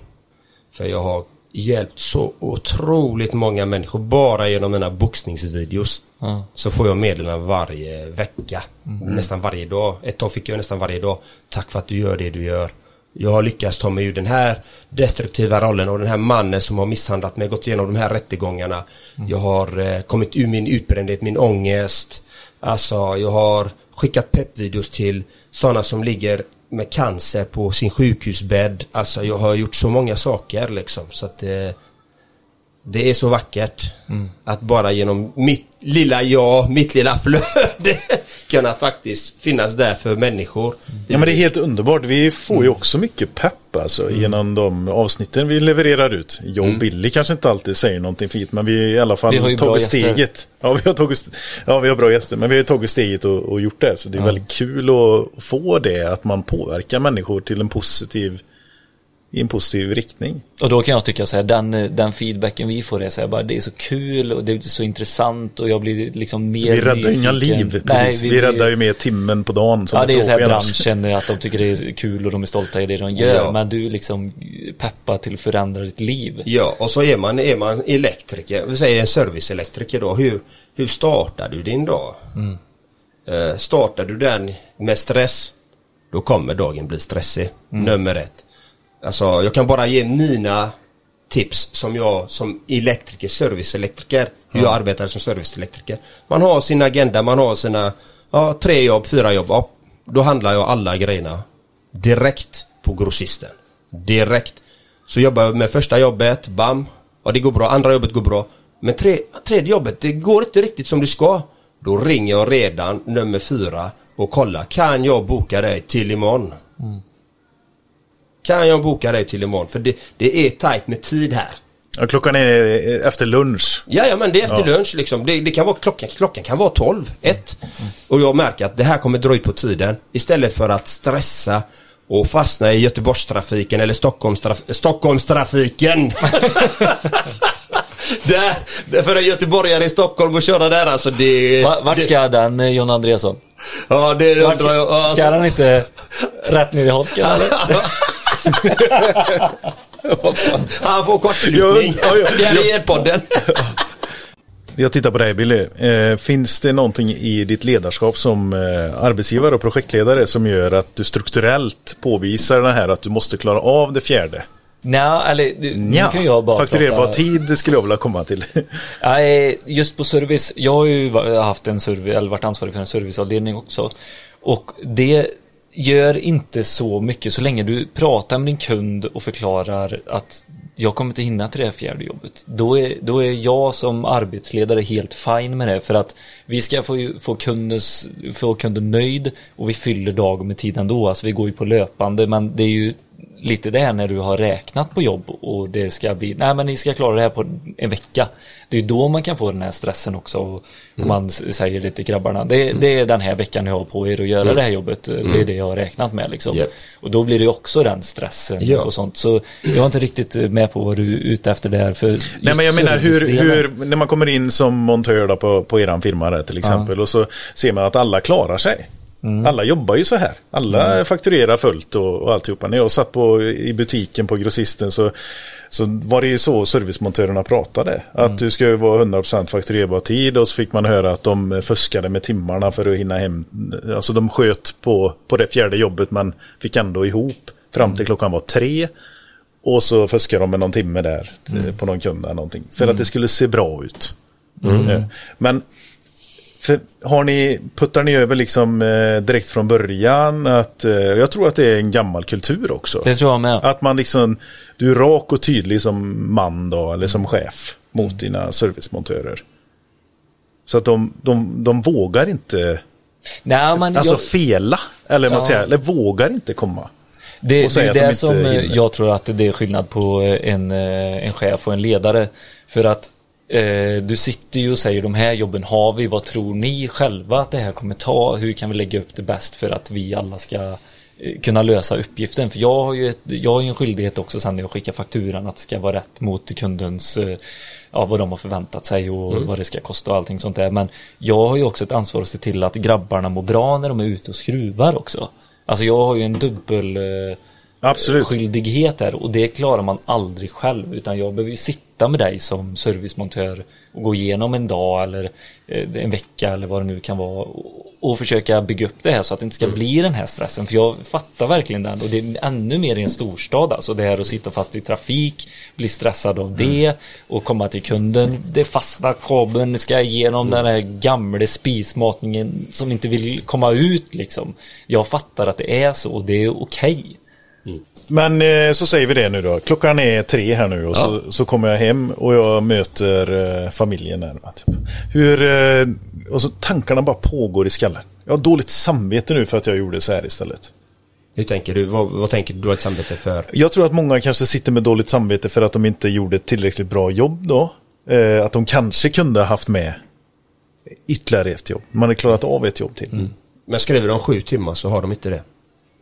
C: För jag har hjälpt så otroligt många människor bara genom mina boxningsvideos.
A: Ja.
C: Så får jag meddelanden varje vecka. Nästan varje dag. Ett tag fick jag nästan varje dag. Tack för att du gör det du gör. Jag har lyckats ta mig ur den här destruktiva rollen och den här mannen som har misshandlat mig, gått igenom de här rättegångarna. Jag har eh, kommit ur min utbrändhet, min ångest. Alltså, jag har skickat peppvideos till sådana som ligger med cancer på sin sjukhusbädd. Alltså, jag har gjort så många saker liksom. Så att eh, det är så vackert att bara genom mitt lilla jag, mitt lilla flöde kunna faktiskt finnas där för människor.
B: Ja men det är helt underbart. Vi får ju också mycket pepp alltså genom de avsnitten vi levererar ut. Jag och Billy kanske inte alltid säger någonting fint men vi har i alla fall
A: Vi har ju
B: tagit steget. Ja vi har tagit Ja vi har bra gäster men vi har tagit steget och, och gjort det. Så det är väldigt kul att få det att man påverkar människor till en positiv i en positiv riktning.
A: Och då kan jag tycka så här, den, den feedbacken vi får är så här, bara, det är så kul och det är så intressant och jag blir liksom mer
B: Vi räddar inga
A: nyfiken.
B: liv.
A: Nej,
B: Precis. vi, räddar ju mer timmen på dagen. Som
A: Ja det är så här branschen, att de tycker det är kul och de är stolta i det de gör.
C: Ja.
A: Men du liksom peppar till att förändra ditt liv.
C: Ja, och så är man, är man elektriker, vi säger en serviceelektriker då. Hur, hur startar du din dag? Eh, startar du den med stress, då kommer dagen bli stressig. Nummer ett. Alltså, jag kan bara ge mina tips som jag som elektriker, serviceelektriker, hur jag arbetar som serviceelektriker. Man har sin agenda, man har sina ja, tre jobb, fyra jobb. Ja, då handlar jag alla grejerna direkt på grossisten. Direkt. Så jobbar jag med första jobbet, bam. Ja, det går bra. Andra jobbet går bra. Men tre, tredje jobbet, det går inte riktigt som det ska. Då ringer jag redan nummer fyra och kollar. Kan jag boka dig till imorgon? Kan jag boka dig till imorgon? För det, det är tajt med tid här.
B: Ja, klockan är efter lunch.
C: Ja, men det är efter
B: Ja.
C: lunch liksom. Det, det kan vara klockan, klockan kan vara 12, 1. Och jag märker att det här kommer dra ut på tiden. Istället för att stressa och fastna i Göteborgstrafiken eller Stockholmstraf Stockholmstrafiken. där, där för en göteborgare i Stockholm och köra där alltså det...
A: Va- Vart
C: det,
A: ska den eh, John Andreasson?
C: Ja, det
A: Vart,
C: undrar jag. Alltså,
A: ska han inte rätt ner i holken eller?
C: Han får kortslutning.
B: Ja, ja, ja.
C: det är podden.
B: Jag tittar på dig Billy. Eh, finns det någonting i ditt ledarskap som eh, arbetsgivare och projektledare som gör att du strukturellt påvisar det här att du måste klara av det fjärde?
A: Nja, eller du, nu kan jag bara
B: Fakturerbar
A: prata-
B: tid skulle jag vilja komma till.
A: Nej, just på service. Jag har ju haft en service, eller varit ansvarig för en serviceavdelning också. Och det gör inte så mycket så länge du pratar med din kund och förklarar att jag kommer inte hinna till det här fjärde jobbet. Då är, då är jag som arbetsledare helt fine med det för att vi ska få, få, kundens, få kunden nöjd och vi fyller dagen med tid ändå. Alltså vi går ju på löpande men det är ju lite det här när du har räknat på jobb och det ska bli, nej men ni ska klara det här på en vecka. Det är då man kan få den här stressen också. Och
C: Mm.
A: Man säger det till grabbarna, det, det är den här veckan ni har på er att göra det här jobbet. Det är det jag har räknat med liksom.
C: Mm. Japp.
A: Och då blir det också den stressen
C: Ja.
A: och sånt. Så jag är inte riktigt med på vad du är ute efter där. För
B: Nej men jag menar hur, hur, när man kommer in som montör på, på eran firma där till exempel och så ser man att alla klarar sig.
A: Mm.
B: Alla jobbar ju så här. Alla fakturerar fullt och, och alltihopa. När jag satt på, i butiken på grossisten så, så var det ju så servicemontörerna pratade. Att
A: Mm.
B: du ska ju vara 100% fakturerbar tid och så fick man höra att de fuskade med timmarna för att hinna hem. Alltså de sköt på, på det fjärde jobbet men fick ändå ihop fram
A: Mm.
B: till klockan var tre. Och så fuskar de med någon timme där
A: Mm.
B: på någon kund eller någonting. För att det skulle se bra ut. Men för, har ni, puttar ni över liksom eh, direkt från början att, eh, jag tror att det är en gammal kultur också.
A: Det tror jag med.
B: Att man liksom, du är rak och tydlig som man då, eller som chef mot dina servicemontörer. Så att de, de, de vågar inte,
A: Nej, men
B: alltså
A: jag,
B: fela, eller
A: Ja.
B: säger, eller vågar inte komma.
A: Det, det är
B: de
A: det
B: inte
A: som
B: hinner.
A: jag tror att det är skillnad på en, eh, en chef och en ledare. För att eh, du sitter ju och säger de här jobben har vi, vad tror ni själva att det här kommer ta? Hur kan vi lägga upp det bäst för att vi alla ska eh, kunna lösa uppgiften? För jag har ju, ett, jag har en skyldighet också sen när jag skickar fakturan att det ska vara rätt mot kundens, eh, ja vad de har förväntat sig och
B: Mm.
A: vad det ska kosta och allting sånt där. Men jag har ju också ett ansvar att se till att grabbarna mår bra när de är ute och skruvar också. Alltså jag har ju en dubbel
B: Absolut.
A: skyldighet här och det klarar man aldrig själv utan jag behöver ju sitta med dig som servicemontör och gå igenom en dag eller eh, en vecka eller vad det nu kan vara och, försöka bygga upp det här så att det inte ska bli den här stressen. För jag fattar verkligen den och det är ännu mer i en storstad alltså det här att sitta fast i trafik bli stressad av det och komma till kunden. Det fastnar kabeln ska igenom den här gamla spismatningen som inte vill komma ut liksom. Jag fattar att det är så och det är okej
B: Men eh, så säger vi det nu då. Klockan är tre här nu och så, så kommer jag hem och jag möter eh, familjen. Här, va, typ. Hur, eh, och så tankarna bara pågår i skallen. Jag har dåligt samvete nu för att jag gjorde så här istället.
C: Hur tänker du? Vad, vad tänker du dåligt samvete för?
B: Jag tror att många kanske sitter med dåligt samvete för att de inte gjorde ett tillräckligt bra jobb då. Eh, att de kanske kunde ha haft med ytterligare ett jobb. Man hade klarat av ett jobb till.
C: Men skriver de sju timmar så har de inte det.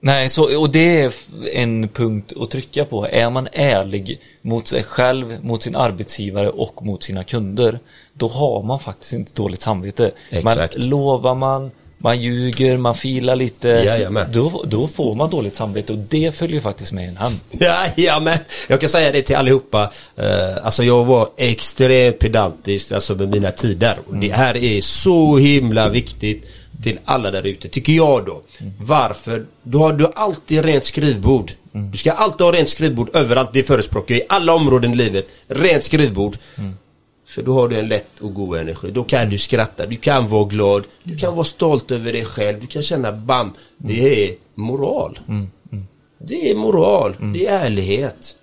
A: Nej, så, och det är en punkt att trycka på. Är man ärlig mot sig själv, mot sin arbetsgivare och mot sina kunder, då har man faktiskt inte dåligt samvete.
C: Exakt.
A: Men lovar man, man ljuger, man filar lite,
C: Jajamän.
A: då, då får man dåligt samvete och det följer faktiskt med en hand.
C: Ja, ja men jag kan säga det till allihopa. Uh, alltså jag var extremt pedantisk alltså med mina tider. Det här är så himla viktigt till alla där ute, tycker jag då. Varför? Då har du alltid rent skrivbord. Du ska alltid ha rent skrivbord överallt. Det förespråkar jag i alla områden i livet. Rent skrivbord. För då har du en lätt och god energi. Då kan du skratta, du kan vara glad, du kan vara stolt över dig själv, du kan känna bam. Det är moral. Det är moral, det är ärlighet.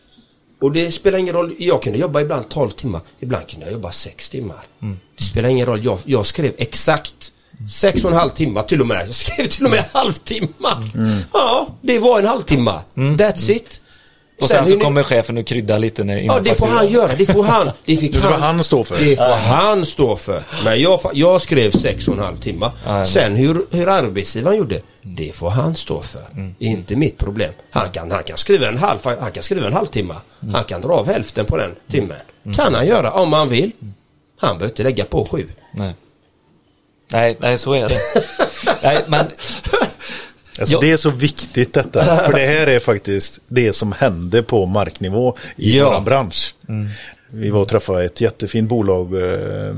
C: Och det spelar ingen roll, jag kunde jobba ibland 12 timmar, ibland kunde jag jobba 6 timmar. Det spelar ingen roll, jag, jag skrev exakt 6 och en halv timme till och med. Jag skrev till och med halvtimme. Ja, det var en halvtimme. That's it.
A: Och sen, så
C: hur ni-
A: kommer chefen och krydda lite när,
C: Ja, det får han göra. Det får han. Det fick
B: Det får han stå för.
C: Det får han stå för. Men jag, jag skrev sex och en halv timme. Sen hur, hur arbetsgivaren gjorde, det får han stå för. Inte mitt problem. Han kan, han kan skriva en halv, han kan skriva en halvtimme. Han kan dra av hälften på den timmen. Kan han göra om han vill. Han behöver inte lägga på sju.
A: Nej. Nej, nej så är det. nej, men
B: Alltså. Det är så viktigt detta. För det här är faktiskt det som händer på marknivå i
C: Ja.
B: vår bransch. Vi var och träffade ett jättefint bolag eh,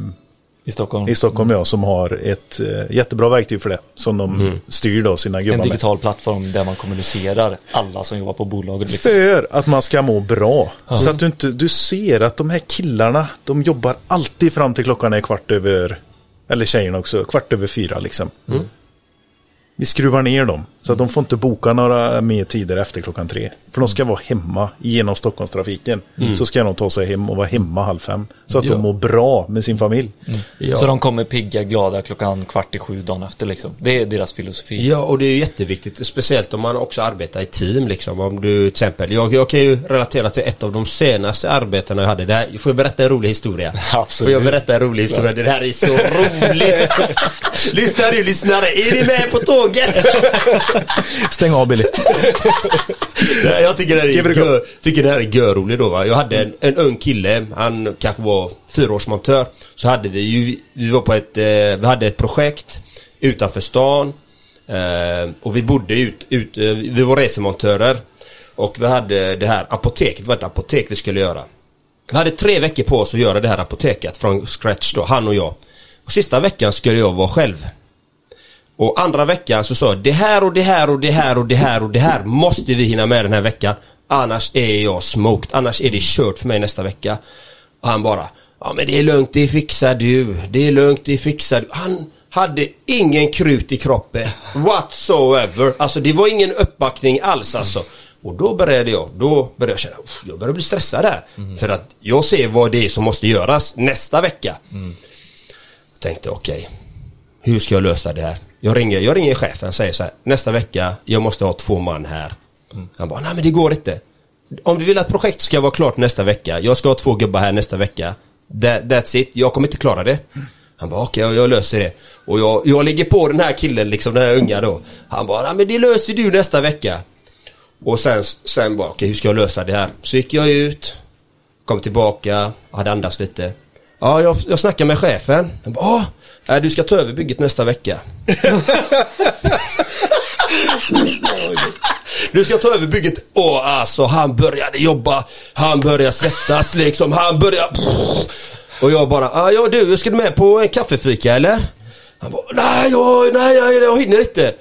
A: i Stockholm,
B: i Stockholm ja, som har ett eh, jättebra verktyg för det. Som de styr då sina
A: en
B: gubbar med.
A: digital plattform där man kommunicerar alla som jobbar på bolaget. Liksom.
B: För att man ska må bra. Så att du inte, du ser att de här killarna, de jobbar alltid fram till klockan är kvart över, eller tjejerna också, kvart över fyra liksom. Vi skruvar ner dem. Så att de får inte boka några mer tider efter klockan tre. För de ska vara hemma genom Stockholmstrafiken. Så ska de ta sig hem och vara hemma halv fem. Så att
C: Ja.
B: de mår bra med sin familj.
C: Ja.
A: Så de kommer pigga, glada klockan kvart i sju dagen efter liksom. Det är deras filosofi.
C: Ja, och det är jätteviktigt, speciellt om man också arbetar i team liksom. Om du till exempel, jag, jag kan ju relatera till ett av de senaste arbetena jag hade. Det här, får jag berätta en rolig historia?
A: Absolut.
C: Får jag berätta en rolig historia? Det här är så roligt! Lyssna nu lyssnare, är ni med på tåget?
B: Stäng av Billy.
C: Ja, jag tycker det här är,
B: it a go.
C: gö, tycker det här är görroligt då va. Jag hade en, en ung kille, han kanske var fyraårsmontör. Så hade vi ju, vi var på ett, eh, vi hade ett projekt utanför stan. Eh, och vi bodde ut, ut eh, vi var resemontörer. Och vi hade det här apoteket, det var ett apotek vi skulle göra. Vi hade tre veckor på oss att göra det här apoteket från scratch då, han och jag. Och sista veckan skulle jag vara själv. Och andra veckan så sa jag det här och det här och det här och det här och det här måste vi hinna med den här veckan. Annars är jag smoked. Annars är det kört för mig nästa vecka. Och han bara Ja men det är lugnt, det fixar du. Det är lugnt, det fixar du. Han hade ingen krut i kroppen. Whatsoever. Alltså det var ingen uppbackning alls alltså. Och då började jag, då började jag känna, "Uff, jag börjar bli stressad där. För att jag ser vad det är som måste göras nästa vecka. Jag tänkte okej, hur ska jag lösa det här? Jag ringer, jag ringer chefen och säger så här, nästa vecka, jag måste ha två man här. Han bara, nej men det går inte. Om du vill att projektet ska vara klart nästa vecka, jag ska ha två gubbar här nästa vecka. That, that's it, jag kommer inte klara det. Han bara, okej, jag, jag löser det. Och jag, jag ligger på den här killen, liksom den här unga då. Han bara, nej men det löser du nästa vecka. Och sen, sen bara, okej hur ska jag lösa det här? Så gick jag ut, kom tillbaka, hade andats lite. Ja, jag, jag snackade med chefen. Han bara, Nej du ska ta över bygget nästa vecka. Du ska ta över bygget. Och alltså han började jobba. Han började svettas liksom. Han började... Och jag bara, ah, ja du, ska du med på en kaffefika eller? Han bara, nej, jag, nej, jag, jag hinner inte.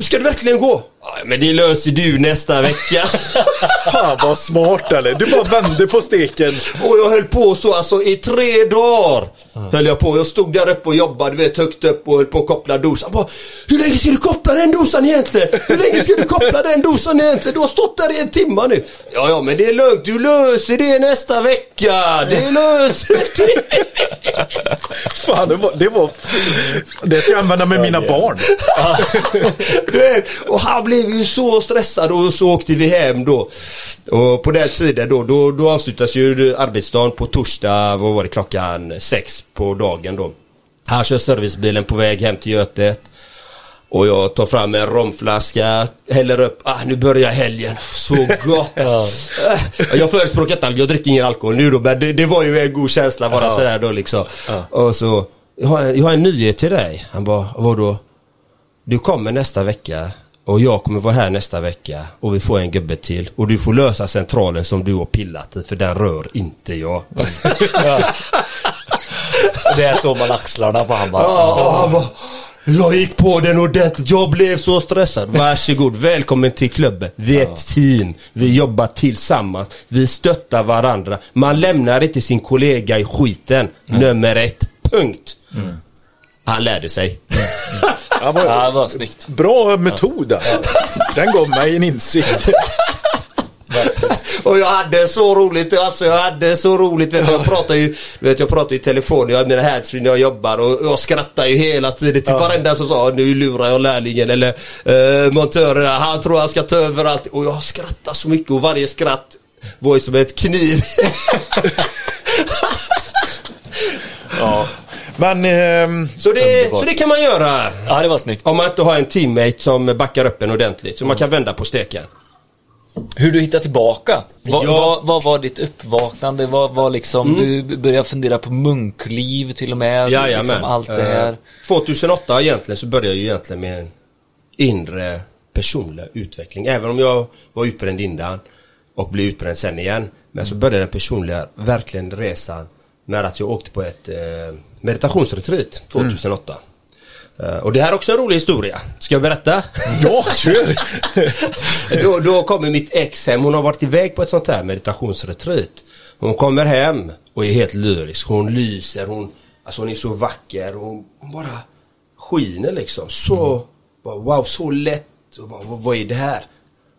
C: Ska du verkligen gå? Men det löser du nästa vecka.
B: Fan vad smart eller? Du bara vände på steken.
C: Och jag höll på så alltså i tre dagar. Höll jag på. Jag stod där uppe och jobbade, vet högt upp och höll på att koppla dosan. Bara, Hur länge ska du koppla den dosan egentligen? Hur länge ska du koppla den dosan egentligen? Du har stått där i en timme nu. Ja, ja, men det är lugnt. Du löser det nästa vecka. Det löser det.
B: Fan, det var... Det, var, det ska jag använda med mina barn.
C: Du vet, och han blev ju så stressad och så åkte vi hem då. Och på den tiden då, då, då avslutas ju arbetsdagen på torsdag, vad var det, klockan sex på dagen då. Han kör servicebilen på väg hem till Götet. Och jag tar fram en romflaska, häller upp, ah nu börjar helgen, så gott!
A: Ja.
C: Äh, Jag förespråkar inte alkohol, jag dricker ingen alkohol nu då, men det, det var ju en god känsla bara sådär då liksom. Och så, jag har, en, jag har en nyhet till dig. Han bara, vadå? Du kommer nästa vecka och jag kommer vara här nästa vecka och vi får en gubbe till. Och du får lösa centralen som du har pillat i för den rör inte jag.
A: Det är så man axlarna på han bara.
C: Ja, jag gick på den ordentligt, jag blev så stressad. Varsågod, välkommen till klubben. Vi är ett team, vi jobbar tillsammans, vi stöttar varandra. Man lämnar inte sin kollega i skiten. Nummer ett, punkt. Han lärde sig.
B: Ja, vad,
A: Ja, var snyggt.
B: bra metod alltså. Den gav mig en insikt.
C: Och jag hade så roligt, alltså jag hade så roligt. Vet du, jag pratar ju, du vet, jag pratar i telefon, jag har mina handsfree när jag jobbar och jag skrattar ju hela tiden till varenda som sa nu lurar jag lärlingen eller uh, montören, han tror han ska ta över allt. Och jag skrattar så mycket och varje skratt var ju som ett kniv.
B: Ja. Men... ehm,
C: Så det, så det kan man göra.
A: Ja, det var snyggt.
C: Om man inte har en teammate som backar upp en ordentligt. Så man kan vända på steken.
A: Hur du hittar tillbaka? Vad,
C: Ja.
A: vad, vad var ditt uppvaknande? Vad var liksom, du började fundera på munkliv till och med?
C: Jajamän.
A: Liksom allt det här.
C: Eh, 2008 egentligen så började jag ju egentligen med en inre personlig utveckling. Även om jag var utbränd innan och blev utbränd sen igen. Men så började den personliga, verkligen resan med att jag åkte på ett eh, meditationsretreat 2008. Eh, och det här är också en rolig historia. Ska jag berätta?
B: ja, kör!
C: då, då kommer mitt ex hem. Hon har varit iväg på ett sånt här meditationsretreat. Hon kommer hem och är helt lyrisk. Hon lyser. Hon, alltså hon är så vacker. Hon, hon bara skiner liksom. Så Bara, wow, så lätt. Bara, vad, vad är det här?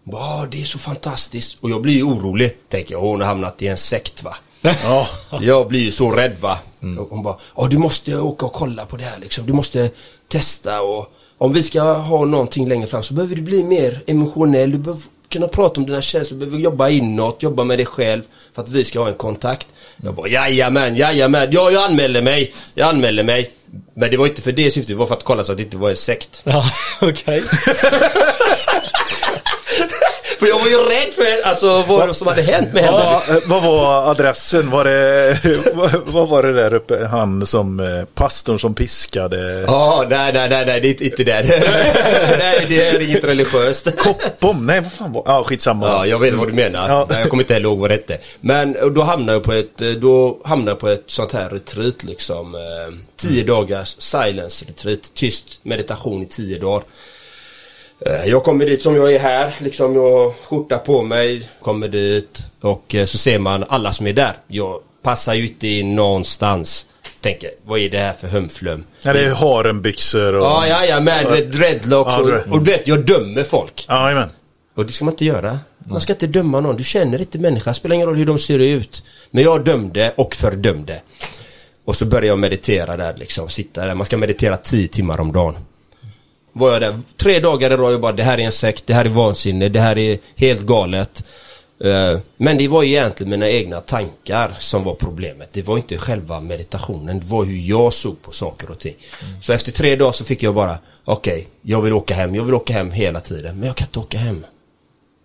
C: Bara, det är så fantastiskt. Och jag blir ju orolig. Tänker jag, hon har hamnat i en sekt va.
B: Ja.
C: Jag blir ju så rädd va. Och Hon bara, ja du måste åka och kolla på det här liksom. Du måste testa och om vi ska ha någonting längre fram så behöver du bli mer emotionell. Du behöver kunna prata om dina känslor, du behöver jobba inåt, jobba med dig själv för att vi ska ha en kontakt. Jag bara, jajamän, jajamän, ja jag anmäler mig, jag anmäler mig. Men det var inte för det syftet, det var för att kolla så att det inte var en sekt.
A: Ja, okej.
C: För jag var ju rädd för alltså, vad som hade hänt med henne.
B: Vad, vad var adressen? Var det, vad, var det där uppe? Han som, eh, pastorn som piskade?
C: Ja, nej, nej, nej, nej, det är inte det. nej, det är inget religiöst.
B: Koppom? Nej, vad fan var Ja, skitsamma.
C: Ja, jag vet vad du menar.
B: Ja.
C: Nej, Jag kommer inte heller ihåg vad det hette. Men då hamnade jag på ett, eh, då hamnade jag på ett sånt här retreat liksom. eh, Tio dagars silence retreat. Tyst meditation i tio dagar. Eh, Jag kommer dit som jag är här, liksom jag har skjorta på mig, kommer dit och eh, så ser man alla som är där. Jag passar ju inte in någonstans. Tänker, vad är det här för humflum?
B: Ja, det är harenbyxor och...
C: Ja, ja, ja, med red- dreadlocks
B: Ja,
C: och, och du vet, jag dömer folk.
B: Jajamän.
C: Och det ska man inte göra. Man ska inte döma någon. Du känner inte människan. Spelar ingen roll hur de ser ut. Men jag dömde och fördömde. Och så började jag meditera där liksom. Sitta där. Man ska meditera tio timmar om dagen. Var jag där tre dagar i rad och bara det här är en sekt, det här är vansinne, det här är helt galet. Eh, Men det var egentligen mina egna tankar som var problemet. Det var inte själva meditationen. Det var hur jag såg på saker och ting. Så efter tre dagar så fick jag bara Okej, jag vill åka hem. Jag vill åka hem hela tiden. Men jag kan inte åka hem.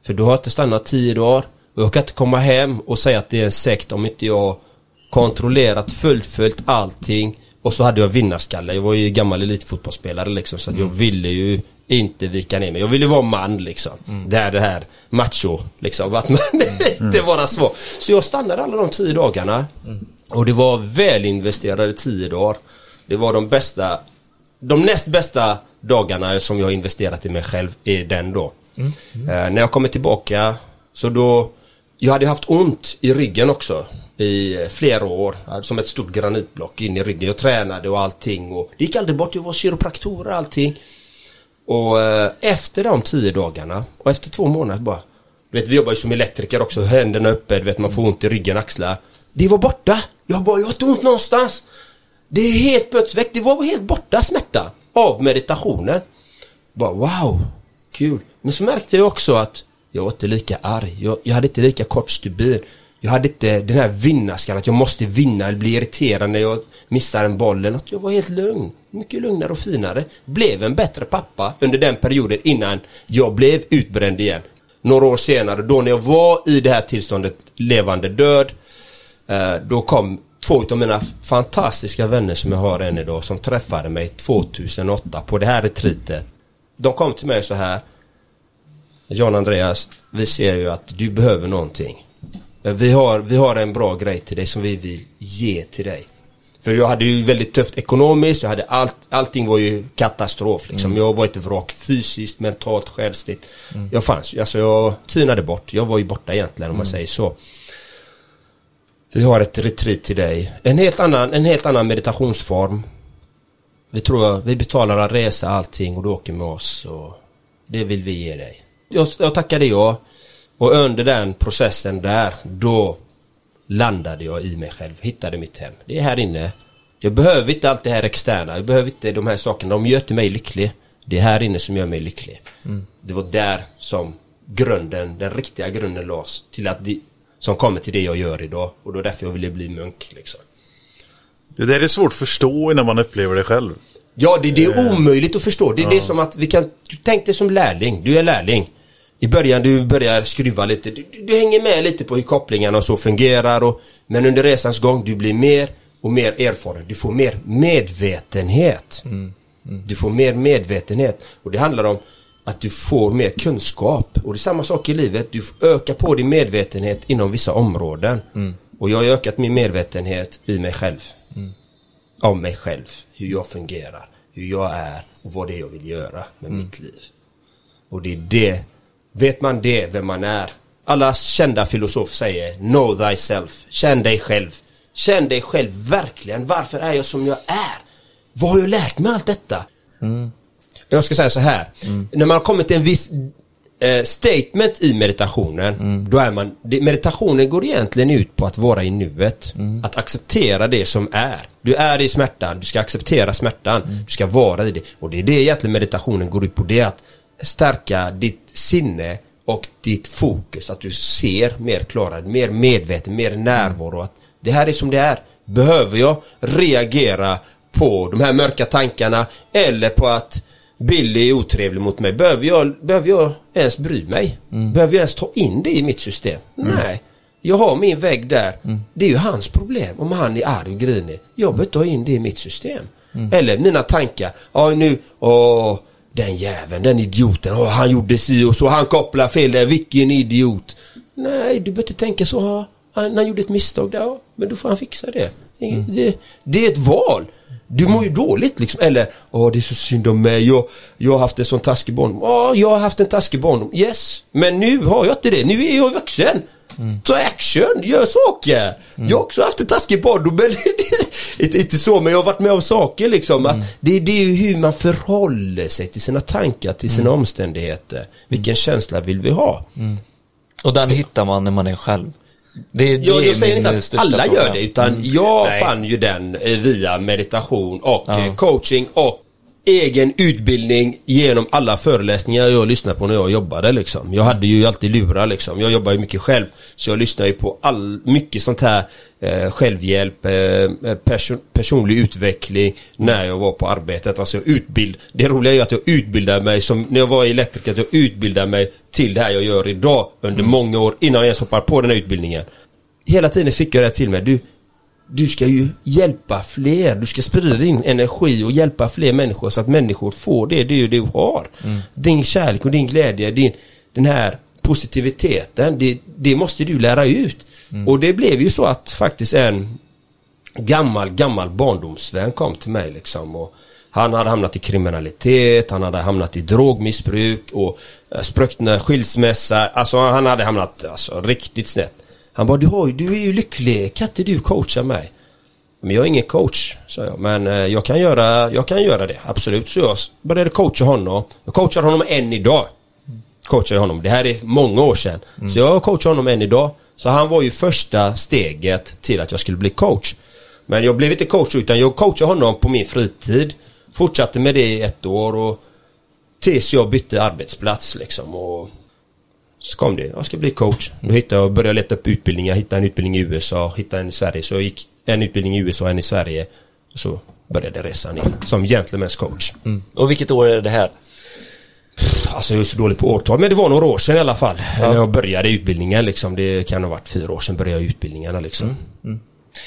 C: För då har jag inte stannat tio dagar. Och jag kan inte komma hem och säga att det är en sekt om inte jag kontrollerat, fullföljt allting. Och så hade jag vinnarskalle. Jag var ju gammal elitfotbollsspelare liksom. Så att jag ville ju inte vika ner mig. Jag ville vara man liksom. Det är det här macho liksom. Att man inte vara svår. Så jag stannade alla de tio dagarna. Och det var välinvesterade tio dagar. Det var de bästa de näst bästa dagarna som jag investerat i mig själv är den då. Eh, när jag kommer tillbaka så då Jag hade haft ont i ryggen också i flera år. Alltså som ett stort granitblock in i ryggen. Jag tränade och allting och det gick aldrig bort. Jag var kiropraktor och allting. Och eh, efter de tio dagarna och efter två månader bara Du vet vi jobbar ju som elektriker också, händerna uppe, du vet man får ont i ryggen, axlar. Det var borta! Jag bara, jag har inte ont någonstans! Det är helt plötsligt, det var helt borta smärta av meditationen. Bara wow, kul. Men så märkte jag också att jag var inte lika arg. Jag, jag hade inte lika kort stubin. Jag hade inte den här vinnarskallen att jag måste vinna eller bli irriterad när jag missar en boll eller något. Jag var helt lugn. Mycket lugnare och finare. Blev en bättre pappa under den perioden innan jag blev utbränd igen. Några år senare, då när jag var i det här tillståndet levande död. Eh, då kom två av mina fantastiska vänner som jag har än idag som träffade mig 2008 på det här retreatet. De kom till mig så här. John Andreas, vi ser ju att du behöver någonting. Eh, Vi har, vi har en bra grej till dig som vi vill ge till dig. För jag hade ju väldigt tufft ekonomiskt, jag hade allt, allting var ju katastrof liksom. Jag var ett vrak fysiskt, mentalt, själsligt. Jag fanns alltså jag tynade bort. Jag var ju borta egentligen om man säger så. Vi har ett retreat till dig. En helt annan, en helt annan meditationsform. Vi tror, vi betalar en resa, allting och du åker med oss och det vill vi ge dig. Jag, jag tackade ja. Och under den processen där, då landade jag i mig själv, hittade mitt hem. Det är här inne. Jag behöver inte allt det här externa, jag behöver inte de här sakerna, de gör inte mig lycklig. Det är här inne som gör mig lycklig. Det var där som grunden, den riktiga grunden lades till att det, som kommer till det jag gör idag. Och då är därför jag ville bli munk liksom.
B: Det där är svårt att förstå innan man upplever det själv.
C: Ja, det, det är omöjligt att förstå. Det är det som att vi kan... Du tänk dig som lärling. Du är lärling. I början du börjar skruva lite. Du, du, hänger med lite på hur kopplingarna och så fungerar. Och, men under resans gång du blir mer och mer erfaren. Du får mer medvetenhet. Du får mer medvetenhet. Och det handlar om att du får mer kunskap. Och det är samma sak i livet. Du ökar på din medvetenhet inom vissa områden. Och jag har ökat min medvetenhet i mig själv om mig själv, hur jag fungerar, hur jag är och vad det är jag vill göra med mitt liv. Och det är det, vet man det, vem man är. Alla kända filosofer säger Know thyself, känn dig själv. Känn dig själv verkligen, varför är jag som jag är? Vad har jag lärt mig allt detta? jag ska säga så här. När man har kommit till en viss eh, statement i meditationen, då är man, meditationen går egentligen ut på att vara i nuet. Att acceptera det som är. Du är i smärtan, du ska acceptera smärtan, du ska vara i det. Och det är det egentligen meditationen går ut på, det att stärka ditt sinne och ditt fokus, att du ser mer klarare, mer medveten, mer närvaro. Att det här är som det är. Behöver jag reagera på de här mörka tankarna eller på att Billy är otrevlig mot mig? Behöver jag, behöver jag ens bry mig? Behöver jag ens ta in det i mitt system? Nej. Jag har min vägg där. Det är ju hans problem om han är arg och grinig. Jag behöver ta in det i mitt system. Eller mina tankar. Ja nu, åh, den jäveln, den idioten. Åh, han gjorde si och så. Han kopplar fel där. Vilken idiot. Nej, du behöver inte tänka så. Han, han gjorde ett misstag där. Ja, men då får han fixa det. Det, det är ett val. Du mår ju dåligt liksom. Eller, åh det är så synd om mig. Jag, jag har haft en sån taskig barndom. Ja, jag har haft en taskig barndom. Yes. Men nu har jag inte det. Nu är jag vuxen. Ta action, gör saker. Jag har också haft en taskig barndom. Men det är inte, inte så, men jag har varit med om saker liksom. Att det, det är ju hur man förhåller sig till sina tankar, till sina omständigheter. Vilken känsla vill vi ha?
A: Och den hittar man när man är själv. Det, det
C: Jag,
A: är
C: jag säger inte att alla
A: fråga.
C: gör det utan jag fann ju den eh, via meditation och eh, coaching och egen utbildning genom alla föreläsningar jag lyssnade på när jag jobbade liksom. Jag hade ju alltid lurar liksom. Jag jobbar ju mycket själv. Så jag lyssnar ju på all, mycket sånt här eh, självhjälp, eh, person, personlig utveckling när jag var på arbetet. Alltså jag utbild, det roliga är ju att jag utbildade mig som, när jag var elektriker, att jag utbildade mig till det här jag gör idag under många år innan jag ens hoppar på den här utbildningen. Hela tiden fick jag det till mig. Du, du ska ju hjälpa fler. Du ska sprida din energi och hjälpa fler människor så att människor får det du, du har. Din kärlek och din glädje, din, den här positiviteten, det, det måste du lära ut. Och det blev ju så att faktiskt en gammal, gammal barndomsvän kom till mig liksom. Och han hade hamnat i kriminalitet, han hade hamnat i drogmissbruk och eh, spruckna skilsmässa. Alltså han hade hamnat alltså, riktigt snett. Han bara, du, har, ju- du är ju lycklig, kan inte du coacha mig? Men jag är ingen coach, sa jag. Men eh, jag kan göra, jag kan göra det, absolut. Så jag började coacha honom. Jag coachar honom än idag. Coachar honom. Det här är många år sedan. Så jag coachar honom än idag. Så han var ju första steget till att jag skulle bli coach. Men jag blev inte coach utan jag coachade honom på min fritid. Fortsatte med det i ett år och tills jag bytte arbetsplats liksom. Och så kom det, jag ska bli coach. Då hittade jag, började leta upp utbildningar, hittade en utbildning i USA, hittade en i Sverige. Så jag gick en utbildning i USA, en i Sverige. Och så började resan in som gentleman's coach.
A: Mm. Och vilket år är det här?
C: Alltså jag är så dålig på årtal, men det var några år sedan i alla fall. När jag började utbildningen liksom. Det kan ha varit fyra år sedan började jag utbildningarna liksom.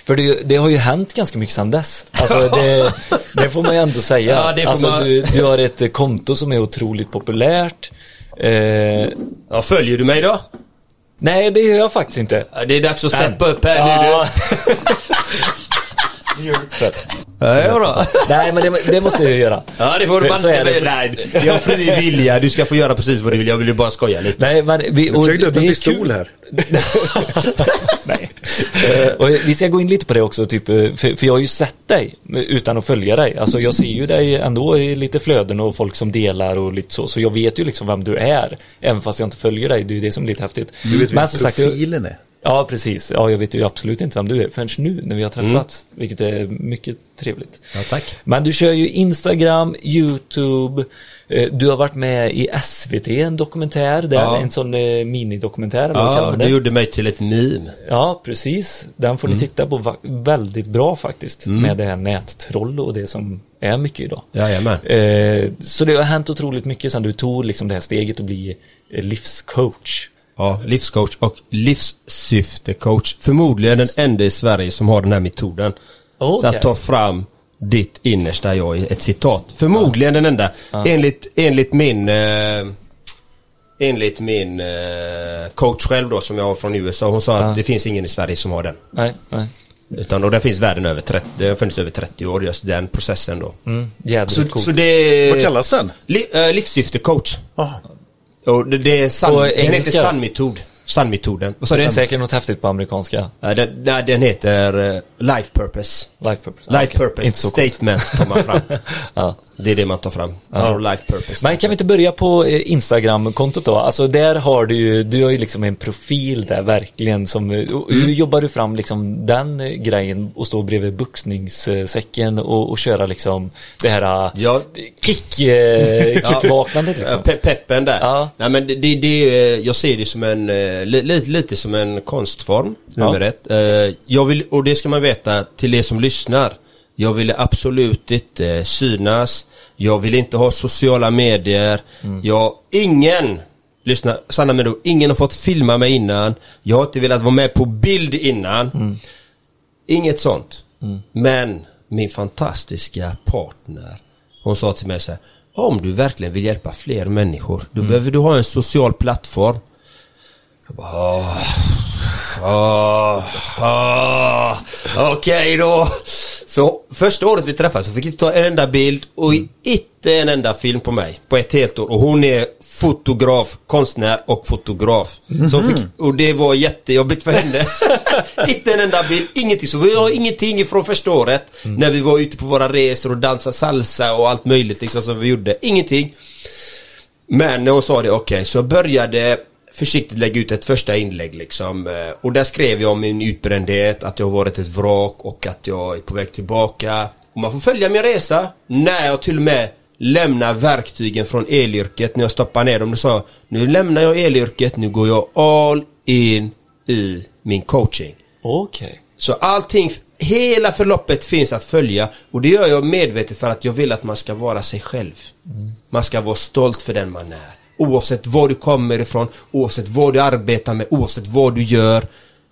A: För det, det har ju hänt ganska mycket sedan dess. Alltså det, det får man ju ändå säga.
C: Ja,
A: alltså
C: man-
A: du, du har ett konto som är otroligt populärt. Eh,
C: Ja, följer du mig då?
A: nej, det gör jag faktiskt inte.
C: Ja, Det är dags att steppa upp här nu
A: Ja.
C: du.
B: Ja.
A: Nej, men det, det måste jag ju göra.
C: Ja, det får du
A: Så- så är det.
C: Nej, jag har fri vilja. Du ska få göra precis vad du vill. Jag vill ju bara skoja lite.
A: Nej, men vi...
B: Du
A: och det
B: en
A: är
B: pistol
A: kul.
B: här.
A: Nej. Eh, och vi ska gå in lite på det också, typ, eh, för, för jag har ju sett dig utan att följa dig. Alltså jag ser ju dig ändå i lite flöden och folk som delar och lite så. Så jag vet ju liksom vem du är. Även fast jag inte följer dig. Det är ju det som är lite häftigt.
B: Du vet
A: Men
B: vilken
A: som sagt,
B: profilen är.
A: Ja, precis. Ja, jag vet ju absolut inte vem du är förrän nu när vi har träffats.
C: Mm.
A: Vilket är mycket trevligt.
C: Ja, tack.
A: Men du kör ju Instagram, YouTube. eh, Du har varit med i SVT, en dokumentär där.
C: Ja.
A: En sån eh, minidokumentär,
C: Ja, du
A: det?
C: gjorde mig till ett meme.
A: Ja, precis. Den får ni
C: Mm.
A: titta på. Väldigt bra faktiskt. Med det här nättroll och det som är mycket idag.
C: Jajamän.
A: Eh, så det har hänt otroligt mycket sedan du tog liksom det här steget att bli livscoach.
C: Ja, livscoach och livssyftecoach. Förmodligen den enda i Sverige som har den här metoden. Så
A: Okej.
C: att ta fram ditt innersta jag i ett citat. Förmodligen den enda. Enligt, enligt min eh, Enligt min eh, coach själv då som jag har från USA. Hon sa att det finns ingen i Sverige som har den.
A: Nej, nej.
C: Utan och den finns världen över 30, det har funnits över 30 år just den processen då.
A: Mm, jävligt
C: Så,
A: coolt.
C: så det...
B: Vad kallas den?
C: Li, äh, livssyftecoach.
B: Jaha.
C: Och det, det är sann,
A: På
C: den heter sannmetod. Sannmetoden. Vad sa
A: det är säkert något häftigt på amerikanska.
C: Den, nej, den heter eh, Life Purpose.
A: Life purpose.
C: Life. Purpose
A: Inte så coolt.
C: Statement tar man fram.
A: Ja.
C: Det är det man tar fram. Our life purpose.
A: Men kan vi inte börja på eh, Instagram-kontot då? Alltså där har du ju, du har ju liksom en profil där verkligen som, eh, och hur jobbar du fram liksom den eh, grejen och stå bredvid boxningssäcken och, och köra liksom det här
C: Ja.
A: kick, kickvaknandet liksom?
C: Ja, pe- peppen där.
A: Ja.
C: Nej men det, det, det, jag ser det som en, li, lite, lite som en konstform, nummer
A: Ja.
C: ett. Jag vill, och det ska man veta till er som lyssnar. Jag ville absolut inte synas. Jag vill inte ha sociala medier. Jag, ingen, lyssna, sanna mig då, ingen har fått filma mig innan. Jag har inte velat vara med på bild innan. Inget sånt. Men min fantastiska partner, hon sa till mig så här. Om du verkligen vill hjälpa fler människor, då behöver du ha en social plattform. Jag bara, "Åh, åh, åh, Okej då. Så första året vi träffades så fick inte ta en enda bild och inte en enda film på mig på ett helt år. Och hon är fotograf, konstnär och fotograf. Så hon fick, och det var jättejobbigt för henne. inte en enda bild, ingenting. Så vi har ingenting ifrån första året. När vi var ute på våra resor och dansade salsa och allt möjligt liksom som vi gjorde. Ingenting. Men när hon sa det, okej, så jag började försiktigt lägga ut ett första inlägg liksom. eh, Och där skrev jag om min utbrändhet, att jag har varit ett vrak och att jag är på väg tillbaka. Och man får följa min resa. När jag till och med lämnar verktygen från elyrket, när jag stoppar ner dem. Då sa jag, nu lämnar jag elyrket, nu går jag all in i min coaching.
A: Okej.
C: Så allting, hela förloppet finns att följa och det gör jag medvetet för att jag vill att man ska vara sig själv. Man ska vara stolt för den man är. Oavsett var du kommer ifrån, oavsett vad du arbetar med, oavsett vad du gör.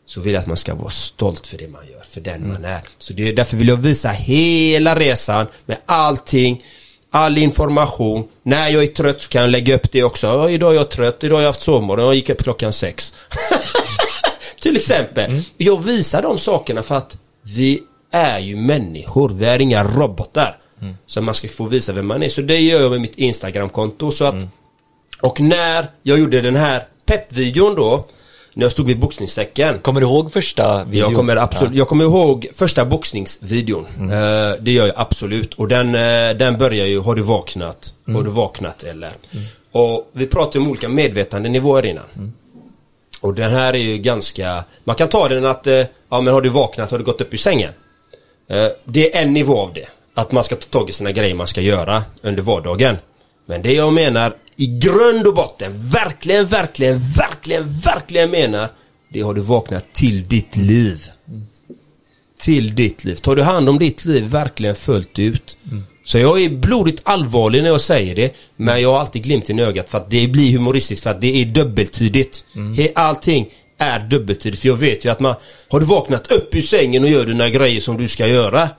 C: Så vill jag att man ska vara stolt för det man gör, för den man är. Så det är därför vill jag visa hela resan med allting. All information. När jag är trött så kan jag lägga upp det också. Ja, idag är jag trött, idag har jag haft sovmorgon, jag gick upp klockan sex. Till exempel. Jag visar de sakerna för att vi är ju människor. Vi är inga robotar. Så man ska få visa vem man är. Så det gör jag med mitt Instagramkonto. Så att, Och när jag gjorde den här peppvideon då. När jag stod vid boxningssäcken.
A: Kommer du ihåg första videon?
C: Jag kommer absolut, jag kommer ihåg första boxningsvideon. Eh, det gör jag absolut. Och den, eh, den börjar ju, har du vaknat? Har du vaknat eller? Och vi pratar om olika medvetandenivåer innan. Och den här är ju ganska, man kan ta den att, eh, ja men har du vaknat, har du gått upp ur sängen? Det är en nivå av det. Att man ska ta tag i sina grejer man ska göra under vardagen. Men det jag menar i grund och botten, verkligen, verkligen, verkligen, verkligen menar, det har du vaknat till ditt liv. Till ditt liv. Tar du hand om ditt liv verkligen fullt ut. Så jag är blodigt allvarlig när jag säger det. Men jag har alltid glimten i ögat för att det blir humoristiskt för att det är dubbeltydigt. Mm. Allting är dubbeltydigt. För jag vet ju att man, har du vaknat upp ur sängen och gör dina grejer som du ska göra.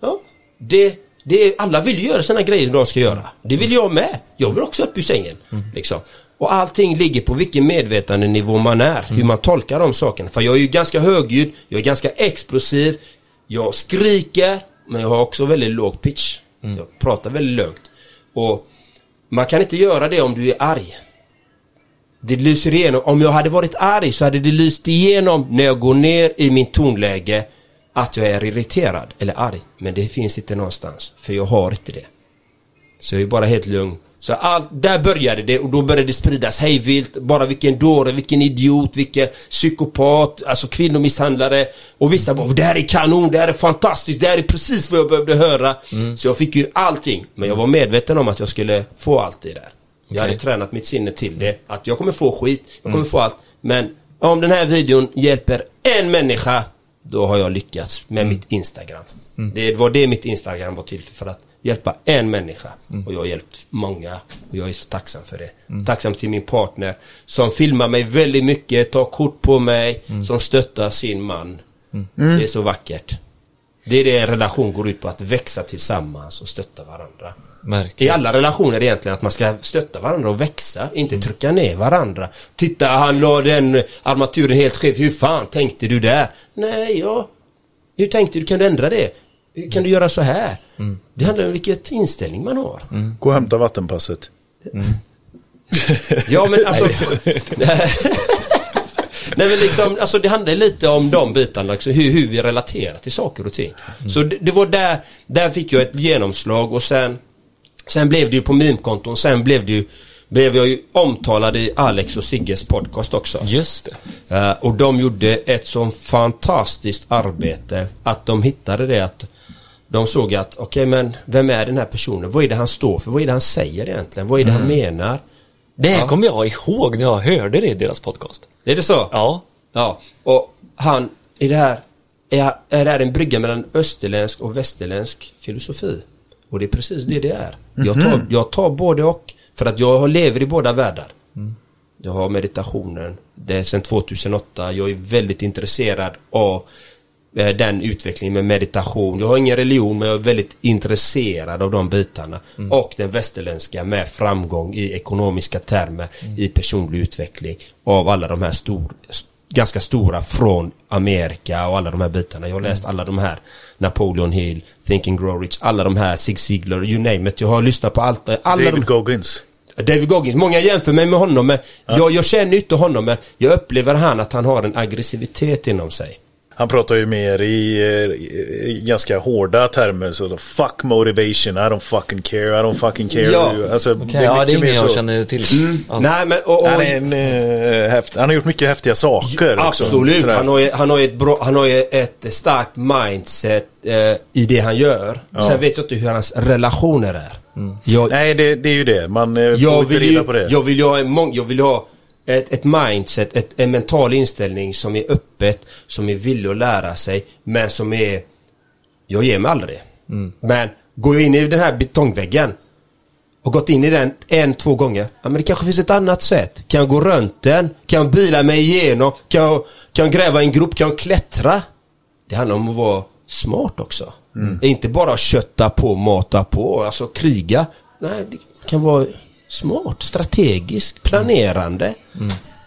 C: Ja, det, det, alla vill ju göra sina grejer de ska göra. Det vill jag med. Jag vill också upp ur sängen. Liksom. Och allting ligger på vilken medvetandenivå man är. Hur man tolkar de sakerna. För jag är ju ganska högljudd, jag är ganska explosiv. Jag skriker, men jag har också väldigt låg pitch. Jag pratar väldigt lugnt. Och man kan inte göra det om du är arg. Det lyser igenom. Om jag hade varit arg så hade det lyst igenom när jag går ner i min tonläge att jag är irriterad eller arg. Men det finns inte någonstans. För jag har inte det. Så jag är bara helt lugn. Så allt, där började det och då började det spridas hejvilt. Bara vilken dåre, vilken idiot, vilken psykopat, alltså kvinnomisshandlare. Och vissa bara, det här är kanon, det här är fantastiskt, det här är precis vad jag behövde höra. Så jag fick ju allting. Men jag var medveten om att jag skulle få allt det där. Jag hade tränat mitt sinne till det. Att jag kommer få skit, jag kommer få allt. Men om den här videon hjälper en människa, då har jag lyckats med mitt Instagram. Det var det mitt Instagram var till för, för att hjälpa en människa. Och jag har hjälpt många. Och jag är så tacksam för det. Tacksam till min partner som filmar mig väldigt mycket, tar kort på mig, som stöttar sin man. Det är så vackert. Det är det en relation går ut på, att växa tillsammans och stötta varandra. I
A: Verkligen.
C: alla relationer egentligen att man ska stötta varandra och växa, inte trycka ner varandra. Titta, han la den armaturen helt skev. Hur fan tänkte du där? Nej, ja. Hur tänkte du? Kan du ändra det? Hur kan du göra så här? Det handlar om vilket inställning man har.
B: Gå och hämta vattenpasset.
C: Ja, men alltså... Nej men liksom, alltså det handlar lite om de bitarna, liksom, hur, hur vi relaterar till saker och ting. Så det, det var där, där fick jag ett genomslag och sen Sen blev det ju på meme-konton, sen blev det ju blev jag ju omtalad i Alex och Sigges podcast också.
A: Just det.
C: Eh, och de gjorde ett sån fantastiskt arbete att de hittade det att de såg att, okej men vem är den här personen? Vad är det han står för? Vad är det han säger egentligen? Vad är det han menar?
A: Det här
C: Ja.
A: kommer jag ihåg när jag hörde det i deras podcast.
C: Är det så?
A: Ja.
C: Ja, och han, är det här, är, är det här en brygga mellan österländsk och västerländsk filosofi? Och det är precis det det är. Jag, tar, jag tar både och, för att jag lever i båda världar. Jag har meditationen, det är sedan 2008, jag är väldigt intresserad av den utvecklingen med meditation. Jag har ingen religion men jag är väldigt intresserad av de bitarna. Och den västerländska med framgång i ekonomiska termer, i personlig utveckling av alla de här stor, st- ganska stora från Amerika och alla de här bitarna. Jag har läst alla de här Napoleon Hill, Think and Grow Rich, alla de här Zig Ziglar, you name it. Jag har lyssnat på allt. Alla
B: David
C: de,
B: Goggins.
C: David Goggins, många jämför mig med honom men jag, jag känner inte honom men jag upplever han att han har en aggressivitet inom sig.
B: Han pratar ju mer i, eh, i ganska hårda termer. Så fuck motivation, I don't fucking care, I don't fucking care.
C: Ja.
B: Alltså,
A: Okej, ja, det är ingen jag
B: så.
A: känner till. Ja.
C: Nej men och, och,
B: Han, är en, eh, häft, han har gjort mycket häftiga saker också.
C: Absolut, han har, ju, han, har ett bra, han har ju ett starkt mindset eh, i det han gör. Sen vet jag inte hur hans relationer är. Jag,
B: Nej, det, det är ju det. Man eh, får inte reda
C: ju,
B: på det.
C: jag vill ju ha en, mång, jag vill ha ett, ett mindset, ett, en mental inställning som är öppet, som är villig att lära sig, men som är... Jag ger mig aldrig. Men går jag in i den här betongväggen och gått in i den en, två gånger. Ja, men det kanske finns ett annat sätt. Kan jag gå runt den? Kan jag bila mig igenom? Kan jag, kan jag gräva en grop? Kan jag klättra? Det handlar om att vara smart också. Inte bara kötta på, mata på, alltså kriga. Nej, det kan vara smart, strategiskt, planerande.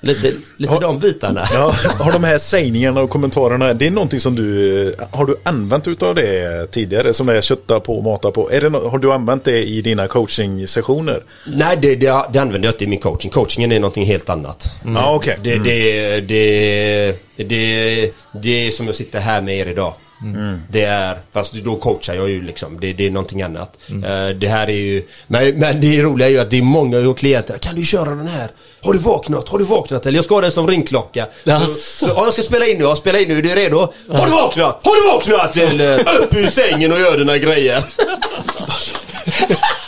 C: Lite, lite
B: Har-
C: de bitarna.
B: Ja, har de här sägningarna och kommentarerna, det är någonting som du, har du använt utav det tidigare? Som är kötta på, mata på. Är det no- har du använt det i dina coaching-sessioner?
C: Nej, det, det, det använder jag inte i min coaching. Coachingen är någonting helt annat.
B: Ja, okej.
C: Det, det, det, det, det är som jag sitter här med er idag. Det är, fast då coachar jag ju liksom. Det, det är någonting annat. Eh, det här är ju, men, men det roliga är ju att det är många av klienterna. Kan du köra den här? Har du vaknat? Har du vaknat? Eller jag ska ha den som ringklocka. Så, så, ja, jag ska spela in nu. Jag spelar in nu. Är du redo? Har du vaknat? Har du vaknat? Eller upp ur sängen och gör dina grejer.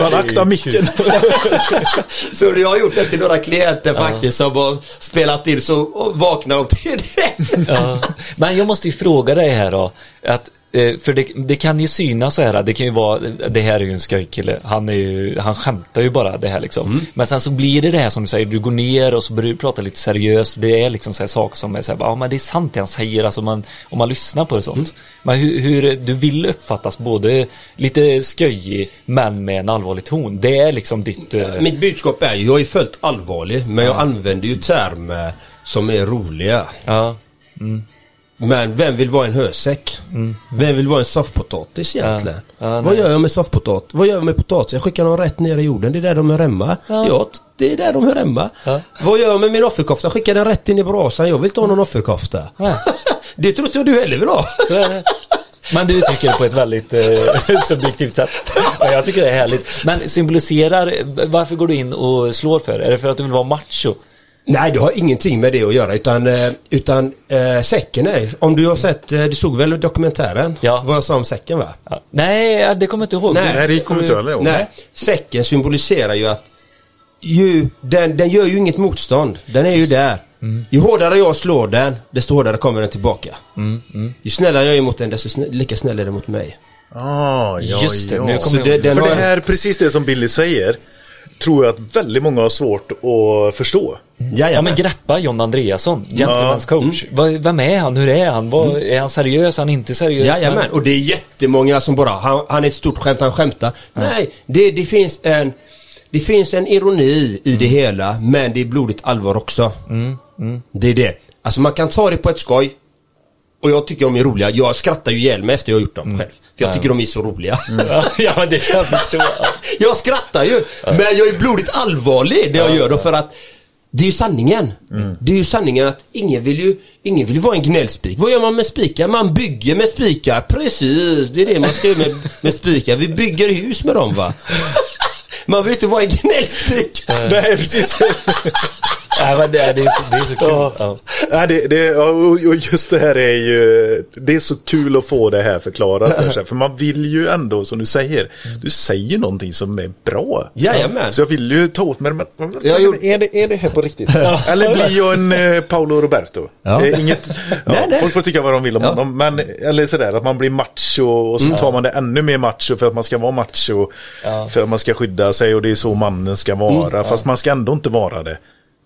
B: Man akta micken.
C: Så jag har gjort det till några klienter faktiskt som har spelat in så vaknar de till det.
A: Ja. Men jag måste ju fråga dig här då. Att, för det, det kan ju synas så här, det kan ju vara, det här är ju en skojkille, han är ju, han skämtar ju bara det här liksom. Men sen så blir det det här som du säger, du går ner och så börjar du prata lite seriöst, det är liksom så här saker som är så här, ja men det är sant det han säger, alltså man, om man lyssnar på det sånt. Men hur, hur, du vill uppfattas både lite skojig, men med en allvarlig ton. Det är liksom ditt... eh,
C: Mitt budskap är ju, jag är fullt allvarlig men jag använder ju termer som är roliga.
A: Ja.
C: Men vem vill vara en hösäck? Vem vill vara en soffpotatis egentligen?
A: Ja, nej.
C: Vad gör jag med soffpotatis? Vad gör jag med potatis? Jag skickar dem rätt ner i jorden. Det är där de hör hemma. Ja, det är där de hör hemma.
A: Ja.
C: Vad gör jag med min offerkofta? Jag skickar den rätt in i brasan. Jag vill inte ha någon offerkofta. Det tror inte jag du heller vill ha.
A: Men du uttrycker det på ett väldigt eh, subjektivt sätt. Och jag tycker det är härligt. Men symboliserar, varför går du in och slår för? Är det för att du vill vara macho?
C: Nej, det har ingenting med det att göra utan, eh, utan eh, säcken är, om du har sett, eh, du såg väl dokumentären?
A: Ja.
C: Vad jag sa om säcken va?
A: Ja. Nej, det kommer jag inte ihåg.
C: Nej,
B: Nej, det kommer inte jag ihåg.
C: Nej, säcken symboliserar ju att ju, den, den gör ju inget motstånd. Den är ju där. Ju hårdare jag slår den, desto hårdare kommer den tillbaka. Ju snällare jag är mot den, desto snä, lika snäll är den mot mig.
B: Ah, ja,
A: Just det,
B: ja.
A: nu kommer
C: Så
A: jag
C: det-
B: För det här, precis det som Billy säger, tror jag att väldigt många har svårt att förstå.
A: Ja
C: Jajamän.
A: men greppa John Andreasson, gentleman's coach. Vad- Vem är han? Hur är han? Vad, Är han seriös? Är han inte seriös?
C: Jajamän,
A: Men-
C: och det är jättemånga som bara, han, han är ett stort skämt, han skämtar. Nej, det, det finns en det finns en ironi i det hela, men det är blodigt allvar också. Det är det. Alltså man kan ta det på ett skoj. Och jag tycker de är roliga. Jag skrattar ju ihjäl mig efter jag har gjort dem själv. För jag tycker de är så roliga.
A: ja men det kan jag förstå.
C: jag skrattar ju. Men jag är blodigt allvarlig det jag gör då för att Det är ju sanningen. Det är ju sanningen att ingen vill ju, ingen vill ju vara en gnällspik. Vad gör man med spikar? Man bygger med spikar. Precis, det är det man ska göra med, med spikar. Vi bygger hus med dem va. Man vill inte vara en gnällspik.
B: Nej, precis.
A: Nej, men det, är- det, är så, det är så kul.
B: Ja.
A: Ja.
B: Nej, det, det, ja, och just det här är ju, det är så kul att få det här förklarat för sig. För man vill ju ändå, som du säger, du säger någonting som är bra.
C: Jajamän.
B: Så jag vill ju ta åt mig men
C: Jag gjorde-
B: är, det, är det här på riktigt? Eller blir jag en eh, Paolo Roberto?
C: Ja.
B: Eh, Inget, ja,
C: Nej, nej.
B: Folk får tycka vad de vill om
C: Ja.
B: honom. Men, eller sådär, att man blir macho och så tar man det ännu mer macho för att man ska vara macho.
A: Ja.
B: För att man ska skydda sig och det är så mannen ska vara. Fast man ska ändå inte vara det.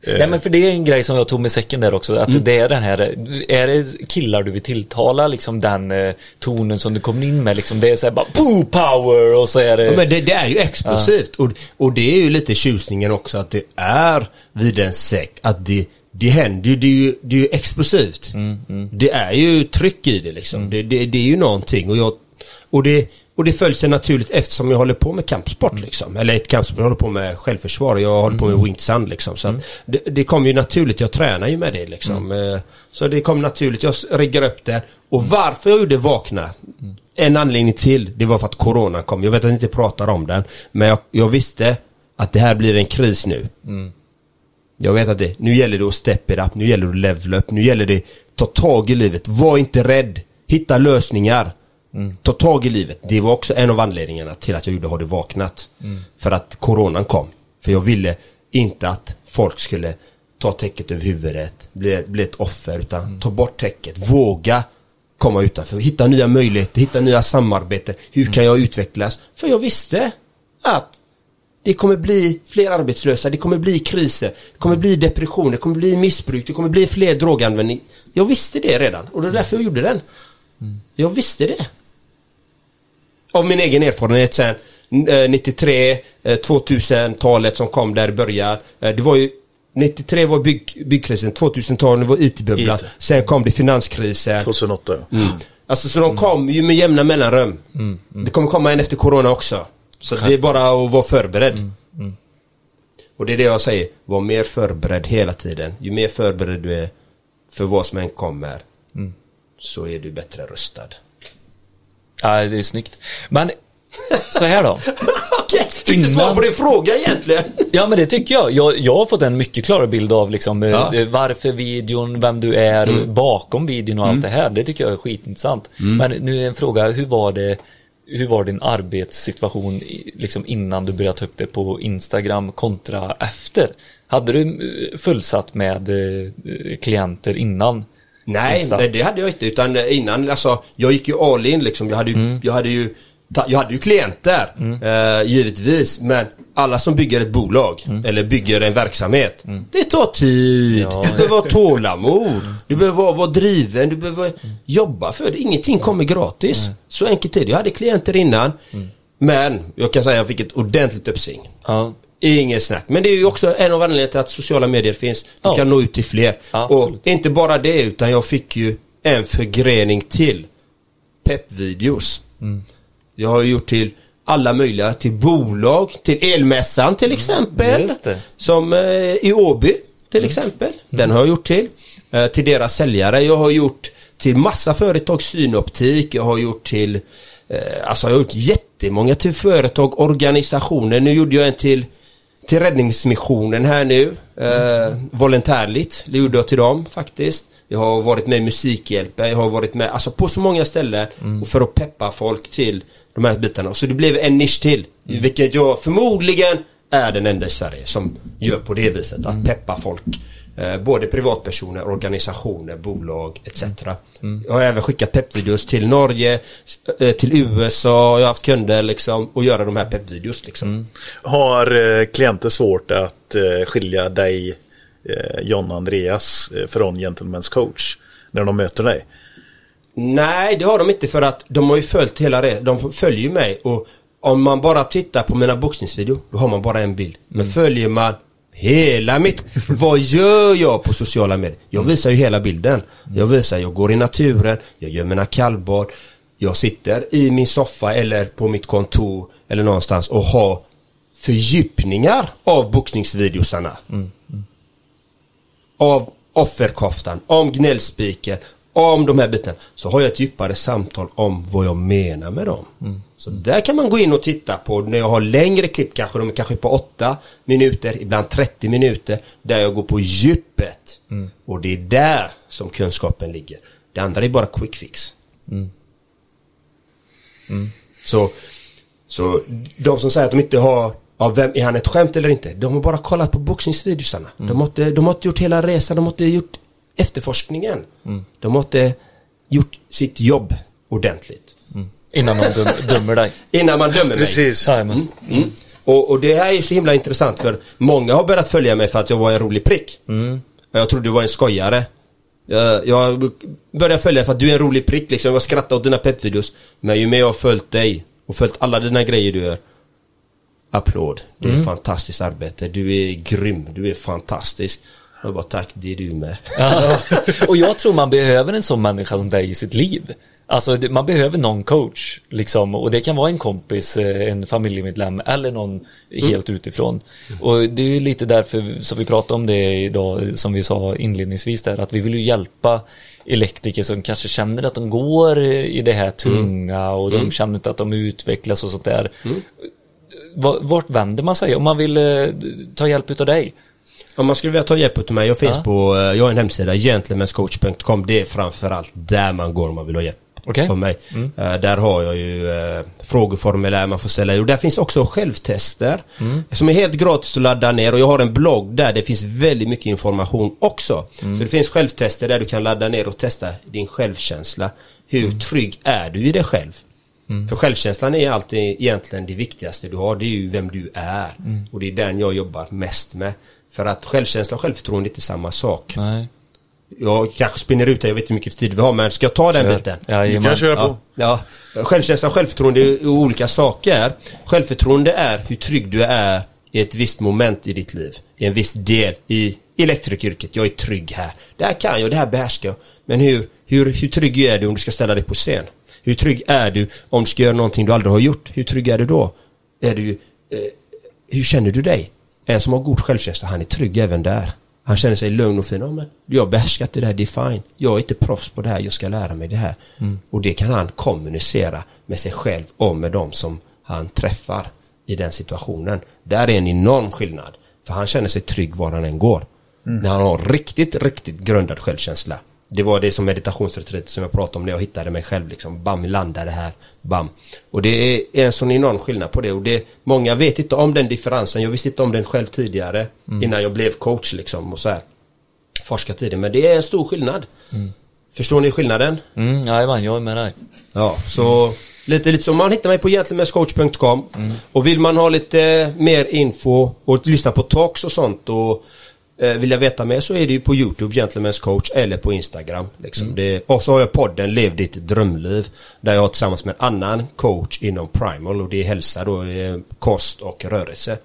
A: Nej men för det är en grej som jag tog med säcken där också, att det är den här, är det killar du vill tilltala liksom den eh, tonen som du kommer in med liksom, det är såhär bara boo power och så är det
C: Ja, men det, det är ju explosivt. Och, och det är ju lite tjusningen också att det är vid en säck. Att det, det händer ju, det är ju, det är ju explosivt. Det är ju tryck i det liksom. Det, det, det är ju någonting. Och, jag, och, det, och det följs sig naturligt eftersom jag håller på med kampsport liksom. Eller ett kampsport, jag håller på med självförsvar. Jag håller på med winged sun liksom. Så att det, det kommer ju naturligt, jag tränar ju med det liksom. Eh, Så det kom naturligt, jag riggar upp det. Och varför jag gjorde Vakna, en anledning till, det var för att Corona kom. Jag vet att ni inte pratar om den. Men jag, jag visste att det här blir en kris nu. Jag vet att det, nu gäller det att step it up, nu gäller det att level up, nu gäller det ta tag i livet. Var inte rädd. Hitta lösningar. Ta tag i livet. Det var också en av anledningarna till att jag gjorde Har du vaknat? För att coronan kom. För jag ville inte att folk skulle ta täcket över huvudet, bli, bli ett offer, utan ta bort täcket. Våga komma utanför, hitta nya möjligheter, hitta nya samarbeten. Hur kan jag utvecklas? För jag visste att det kommer bli fler arbetslösa, det kommer bli kriser, det kommer bli depression, det kommer bli missbruk, det kommer bli fler droganvändning. Jag visste det redan och det är därför jag gjorde den. Jag visste det. Av min egen erfarenhet sen eh, 93, eh, 2000-talet som kom där i början. Eh, Det var ju 93 var bygg, byggkrisen, 2000-talet var IT-bubblan.
B: IT.
C: Sen kom det finanskrisen.
B: 2008.
C: Mm. Alltså så de kommer ju med jämna mellanrum. Det kommer komma en efter corona också. Så det är bara att vara förberedd. Och det är det jag säger. Var mer förberedd hela tiden. Ju mer förberedd du är för vad som än kommer. Så är du bättre rustad.
A: Ja, det är snyggt. Men så här då.
C: Okej, du
A: Innan-
C: svar på din fråga egentligen?
A: Ja men det tycker jag. jag. Jag har fått en mycket klarare bild av liksom eh,
C: Ja.
A: eh, varför videon, vem du är bakom videon och allt det här. Det tycker jag är skitintressant. Men nu är en fråga, hur var det hur var din arbetssituation liksom innan du började ta upp det på Instagram kontra efter? Hade du eh, fullsatt med klienter innan?
C: Nej, nej, det hade jag inte. Utan innan, alltså, jag gick ju all in liksom. Jag hade ju, jag hade ju, jag hade ju klienter, eh, givetvis. Men alla som bygger ett bolag, eller bygger en verksamhet, det tar tid.
A: Ja,
C: du behöver ha tålamod. Du behöver vara, vara driven, du behöver jobba för det. Ingenting kommer gratis. Så enkelt är det. Jag hade klienter innan. Men jag kan säga att jag fick ett ordentligt uppsving.
A: Ja.
C: Inget snack. Men det är ju också en av anledningarna till att sociala medier finns. Du
A: Ja.
C: kan nå ut till fler.
A: Ja,
C: och
A: absolut.
C: inte bara det utan jag fick ju en förgrening till. Peppvideos. Jag har gjort till alla möjliga, till bolag, till elmässan till exempel.
A: just det.
C: Som eh, i Åby till exempel. Den har jag gjort till. Eh, till deras säljare. Jag har gjort till massa företag, synoptik. Jag har gjort till eh, Alltså jag har gjort jättemånga till företag, organisationer. Nu gjorde jag en till till Räddningsmissionen här nu. Eh, volontärligt. Det gjorde jag till dem faktiskt. Jag har varit med i Musikhjälpen, jag har varit med alltså på så många ställen och för att peppa folk till de här bitarna. Så det blev en nisch till. Vilket jag förmodligen är den enda i Sverige som gör på det viset. Att peppa folk. Eh, både privatpersoner, organisationer, bolag etc. Jag har även skickat peppvideos till Norge, eh, till USA, jag har haft kunder liksom och göra de här peppvideos liksom.
B: Har eh, klienter svårt att skilja dig, John Andreas, från Gentlemen's coach när de möter dig?
C: Nej, det har de inte för att de har ju följt hela det. De följer ju mig och om man bara tittar på mina boxningsvideor, då har man bara en bild. Men följer man hela mitt... Vad gör jag på sociala medier? Jag visar ju hela bilden. Jag visar, jag går i naturen, jag gör mina kallbad, jag sitter i min soffa eller på mitt kontor eller någonstans och har fördjupningar av boxningsvideosarna. av offerkoftan, om gnällspiken, om de här bitarna. Så har jag ett djupare samtal om vad jag menar med dem. Så där kan man gå in och titta på när jag har längre klipp, kanske de är kanske på 8 minuter, ibland 30 minuter, där jag går på djupet. Och det är där som kunskapen ligger. Det andra är bara quick fix. Så, så de som säger att de inte har Ja, vem, är han ett skämt eller inte? De har bara kollat på boxningsvideosarna. De, har inte, de har inte gjort hela resan, de har inte gjort efterforskningen. De har inte gjort sitt jobb ordentligt.
A: Innan man döm, dömer dig.
C: Innan man dömer mig.
B: Precis.
A: Jajamän.
C: Mm. Och, och det här är så himla intressant för många har börjat följa mig för att jag var en rolig prick. Jag trodde du var en skojare. Jag, jag började följa för att du är en rolig prick liksom. Jag skrattar åt dina peppvideos. Men ju mer jag har följt dig och följt alla dina grejer du gör. Applåd. Det är fantastiskt arbete. Du är grym. Du är fantastisk. Jag bara tack, det är du med.
A: Ja. Och jag tror man behöver en sån människa som dig i sitt liv. Alltså man behöver någon coach liksom och det kan vara en kompis, eh, en familjemedlem eller någon helt utifrån. Och det är ju lite därför som vi pratar om det idag som vi sa inledningsvis där att vi vill ju hjälpa elektriker som kanske känner att de går i det här tunga och de känner inte att de utvecklas och sånt där. Va- Vart vänder man sig om man vill eh, ta hjälp utav dig?
C: Om man skulle vilja ta hjälp av mig, jag finns
A: Ja.
C: på, eh, jag har en hemsida, gentlemanscoach.com. Det är framförallt där man går om man vill ha hjälp
A: Okej.
C: av mig. Eh, där har jag ju eh, frågeformulär man får ställa och där finns också självtester som är helt gratis att ladda ner och jag har en blogg där det finns väldigt mycket information också. Så det finns självtester där du kan ladda ner och testa din självkänsla. Hur trygg är du i dig själv? För självkänslan är alltid egentligen det viktigaste du har. Det är ju vem du är. Och det är den jag jobbar mest med. För att självkänsla och självförtroende är inte samma sak.
A: Nej.
C: Jag kanske spinner ut det, jag vet inte hur mycket tid vi har men ska jag ta den biten?
B: Du
A: Jajamän.
B: kan köra på.
C: Ja, ja. Självkänsla och självförtroende är olika saker. Självförtroende är hur trygg du är i ett visst moment i ditt liv. I en viss del i elektrikeryrket. Jag är trygg här. Det här kan jag, det här behärskar jag. Men hur, hur, hur trygg är du om du ska ställa dig på scen? Hur trygg är du om du ska göra någonting du aldrig har gjort? Hur trygg är du då? Är du, eh, hur känner du dig? En som har god självkänsla, han är trygg även där. Han känner sig lugn och fin. Ja, men jag behärskat det där, det är fine. Jag är inte proffs på det här, jag ska lära mig det här. Och det kan han kommunicera med sig själv och med dem som han träffar i den situationen. Där är en enorm skillnad. För han känner sig trygg var han än går. När han har riktigt, riktigt grundad självkänsla. Det var det som meditationsretreat som jag pratade om när jag hittade mig själv liksom. Bam, landade här. Bam. Och det är en sån enorm skillnad på det. Och det, många vet inte om den differensen. Jag visste inte om den själv tidigare. Innan jag blev coach liksom och så här. Forskat i det. Men det är en stor skillnad. Förstår ni skillnaden?
A: Mm, jajamän, jag är med dig.
C: Ja, så lite, lite som man hittar mig på gentlemenscoach.com och vill man ha lite mer info och lyssna på talks och sånt och vill jag veta mer så är det ju på Youtube, Gentlemen's coach eller på Instagram. Liksom. Det, och så har jag podden Lev ditt drömliv där jag tillsammans med en annan coach inom Primal och det är hälsa då, det är kost och rörelse.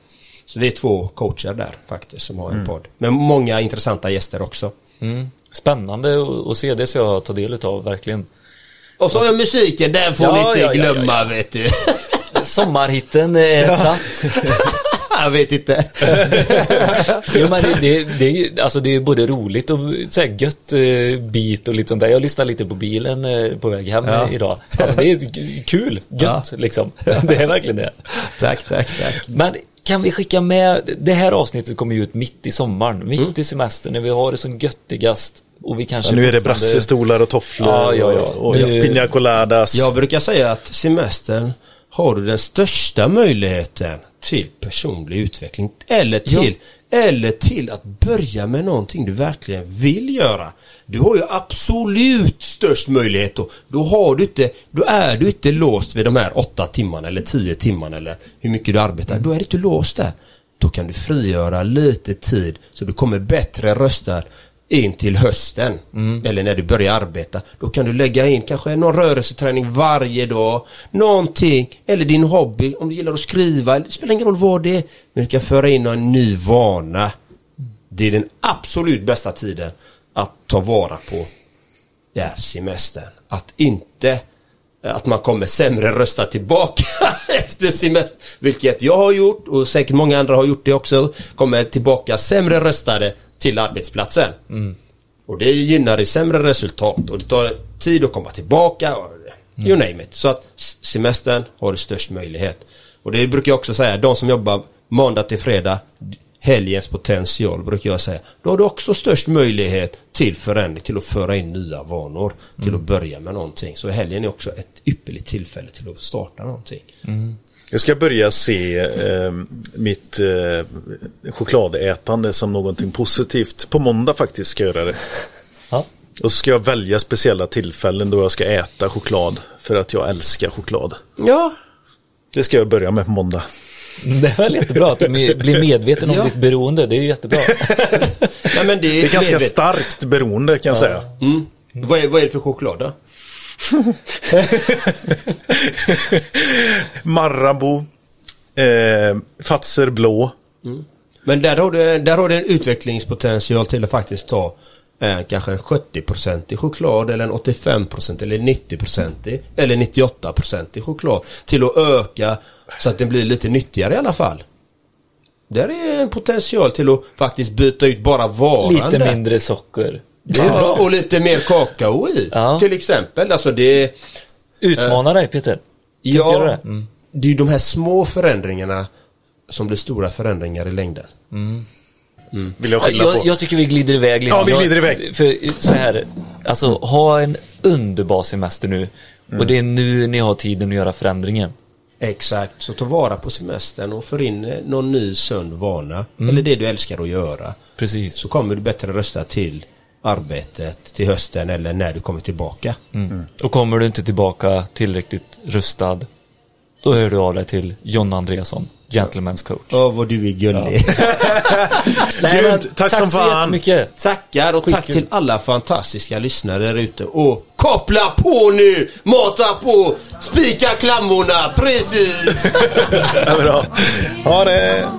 C: Så vi är två coacher där faktiskt som har en podd. Men många intressanta gäster också.
A: Mm. Spännande att- se det så jag tar del av verkligen.
C: Och så har jag musiken, den får
A: Ja,
C: ni inte
A: ja,
C: glömma
A: ja.
C: vet du.
A: Sommarhitten är satt.
C: jag vet inte.
A: Jo men det, det, det, alltså det är både roligt och så här gött eh, bit och lite sånt där. Jag lyssnar lite på bilen eh, på väg hem
C: Ja.
A: eh, idag. Alltså det är kul, gött liksom. Det är verkligen det.
C: tack, tack, tack.
A: Men kan vi skicka med, det här avsnittet kommer ju ut mitt i sommaren, mitt i semestern när vi har det som göttigast. Och vi kanske
B: Så nu är det brassestolar och tofflor
A: Ja, ja, ja.
B: och, och
A: Nu-
B: pina coladas.
C: Jag brukar säga att semestern har du den största möjligheten till personlig utveckling eller till, eller till att börja med någonting du verkligen vill göra. Du har ju absolut störst möjlighet då. Då har du inte, då är du inte låst vid de här åtta timmarna eller tio timmarna eller hur mycket du arbetar. Då är du inte låst där. Då kan du frigöra lite tid så du kommer bättre röstad in till hösten eller när du börjar arbeta. Då kan du lägga in kanske någon rörelseträning varje dag. Någonting, eller din hobby om du gillar att skriva. Det spelar ingen roll vad det är. Men du kan föra in en ny vana. Det är den absolut bästa tiden att ta vara på ja, semestern. Att inte att man kommer sämre rösta tillbaka efter semester. Vilket jag har gjort och säkert många andra har gjort det också. Kommer tillbaka sämre röstade till arbetsplatsen. Och det gynnar i sämre resultat och det tar tid att komma tillbaka. Och, You name it. Så att semestern har du störst möjlighet. Och det brukar jag också säga, de som jobbar måndag till fredag, helgens potential brukar jag säga. Då har du också störst möjlighet till förändring, till att föra in nya vanor, till att börja med någonting. Så helgen är också ett ypperligt tillfälle till att starta någonting.
B: Jag ska börja se eh, mitt eh, chokladätande som någonting positivt. På måndag faktiskt ska jag göra det.
A: Ja.
B: Och så ska jag välja speciella tillfällen då jag ska äta choklad. För att jag älskar choklad.
C: Ja,
B: Det ska jag börja med på måndag.
A: Det är väl jättebra att du blir medveten om
C: Ja.
A: ditt beroende. Det är ju jättebra.
C: Nej, men det är,
B: Det är ganska
C: medvet-
B: starkt beroende kan jag säga.
C: Mm. Vad, är, vad är det för choklad då?
B: Marabou. Eh, Fazer blå.
C: Men där har, du, där har du en utvecklingspotential till att faktiskt ta eh, kanske en 70% i choklad eller en 85% eller 90% eller 98% i choklad. Till att öka så att den blir lite nyttigare i alla fall. Där är en potential till att faktiskt byta ut bara varan
A: Lite mindre socker.
C: Det är bra. Och lite mer kakao i.
A: Ja.
C: Till exempel. Alltså det
A: Utmana dig Peter. Kan
C: Ja,
A: det? Mm.
C: det är ju de här små förändringarna som blir stora förändringar i längden.
B: Vill jag skylla
A: Jag,
B: på.
A: jag tycker vi glider iväg lite.
B: Ja, vi glider iväg.
A: För så här, alltså ha en underbar semester nu.
B: Mm.
A: Och det är nu ni har tiden att göra förändringen.
C: Exakt, så ta vara på semestern och för in eh, någon ny sund vana. Eller det du älskar att göra.
A: Precis.
C: Så kommer du bättre rösta till arbetet till hösten eller när du kommer tillbaka.
A: Mm. Och kommer du inte tillbaka tillräckligt rustad, då hör du av dig till John Andreasson, Gentleman's coach.
C: Åh, vad du är gullig.
A: Nej,
B: Grymt.
A: men
B: Tack som
A: så
B: fan.
A: jättemycket.
C: Tackar och tack
A: Skitkul.
C: till alla fantastiska lyssnare där ute. Och koppla på nu! Mata på! Spika klammorna! Precis!
B: Ja, bra. Ha det!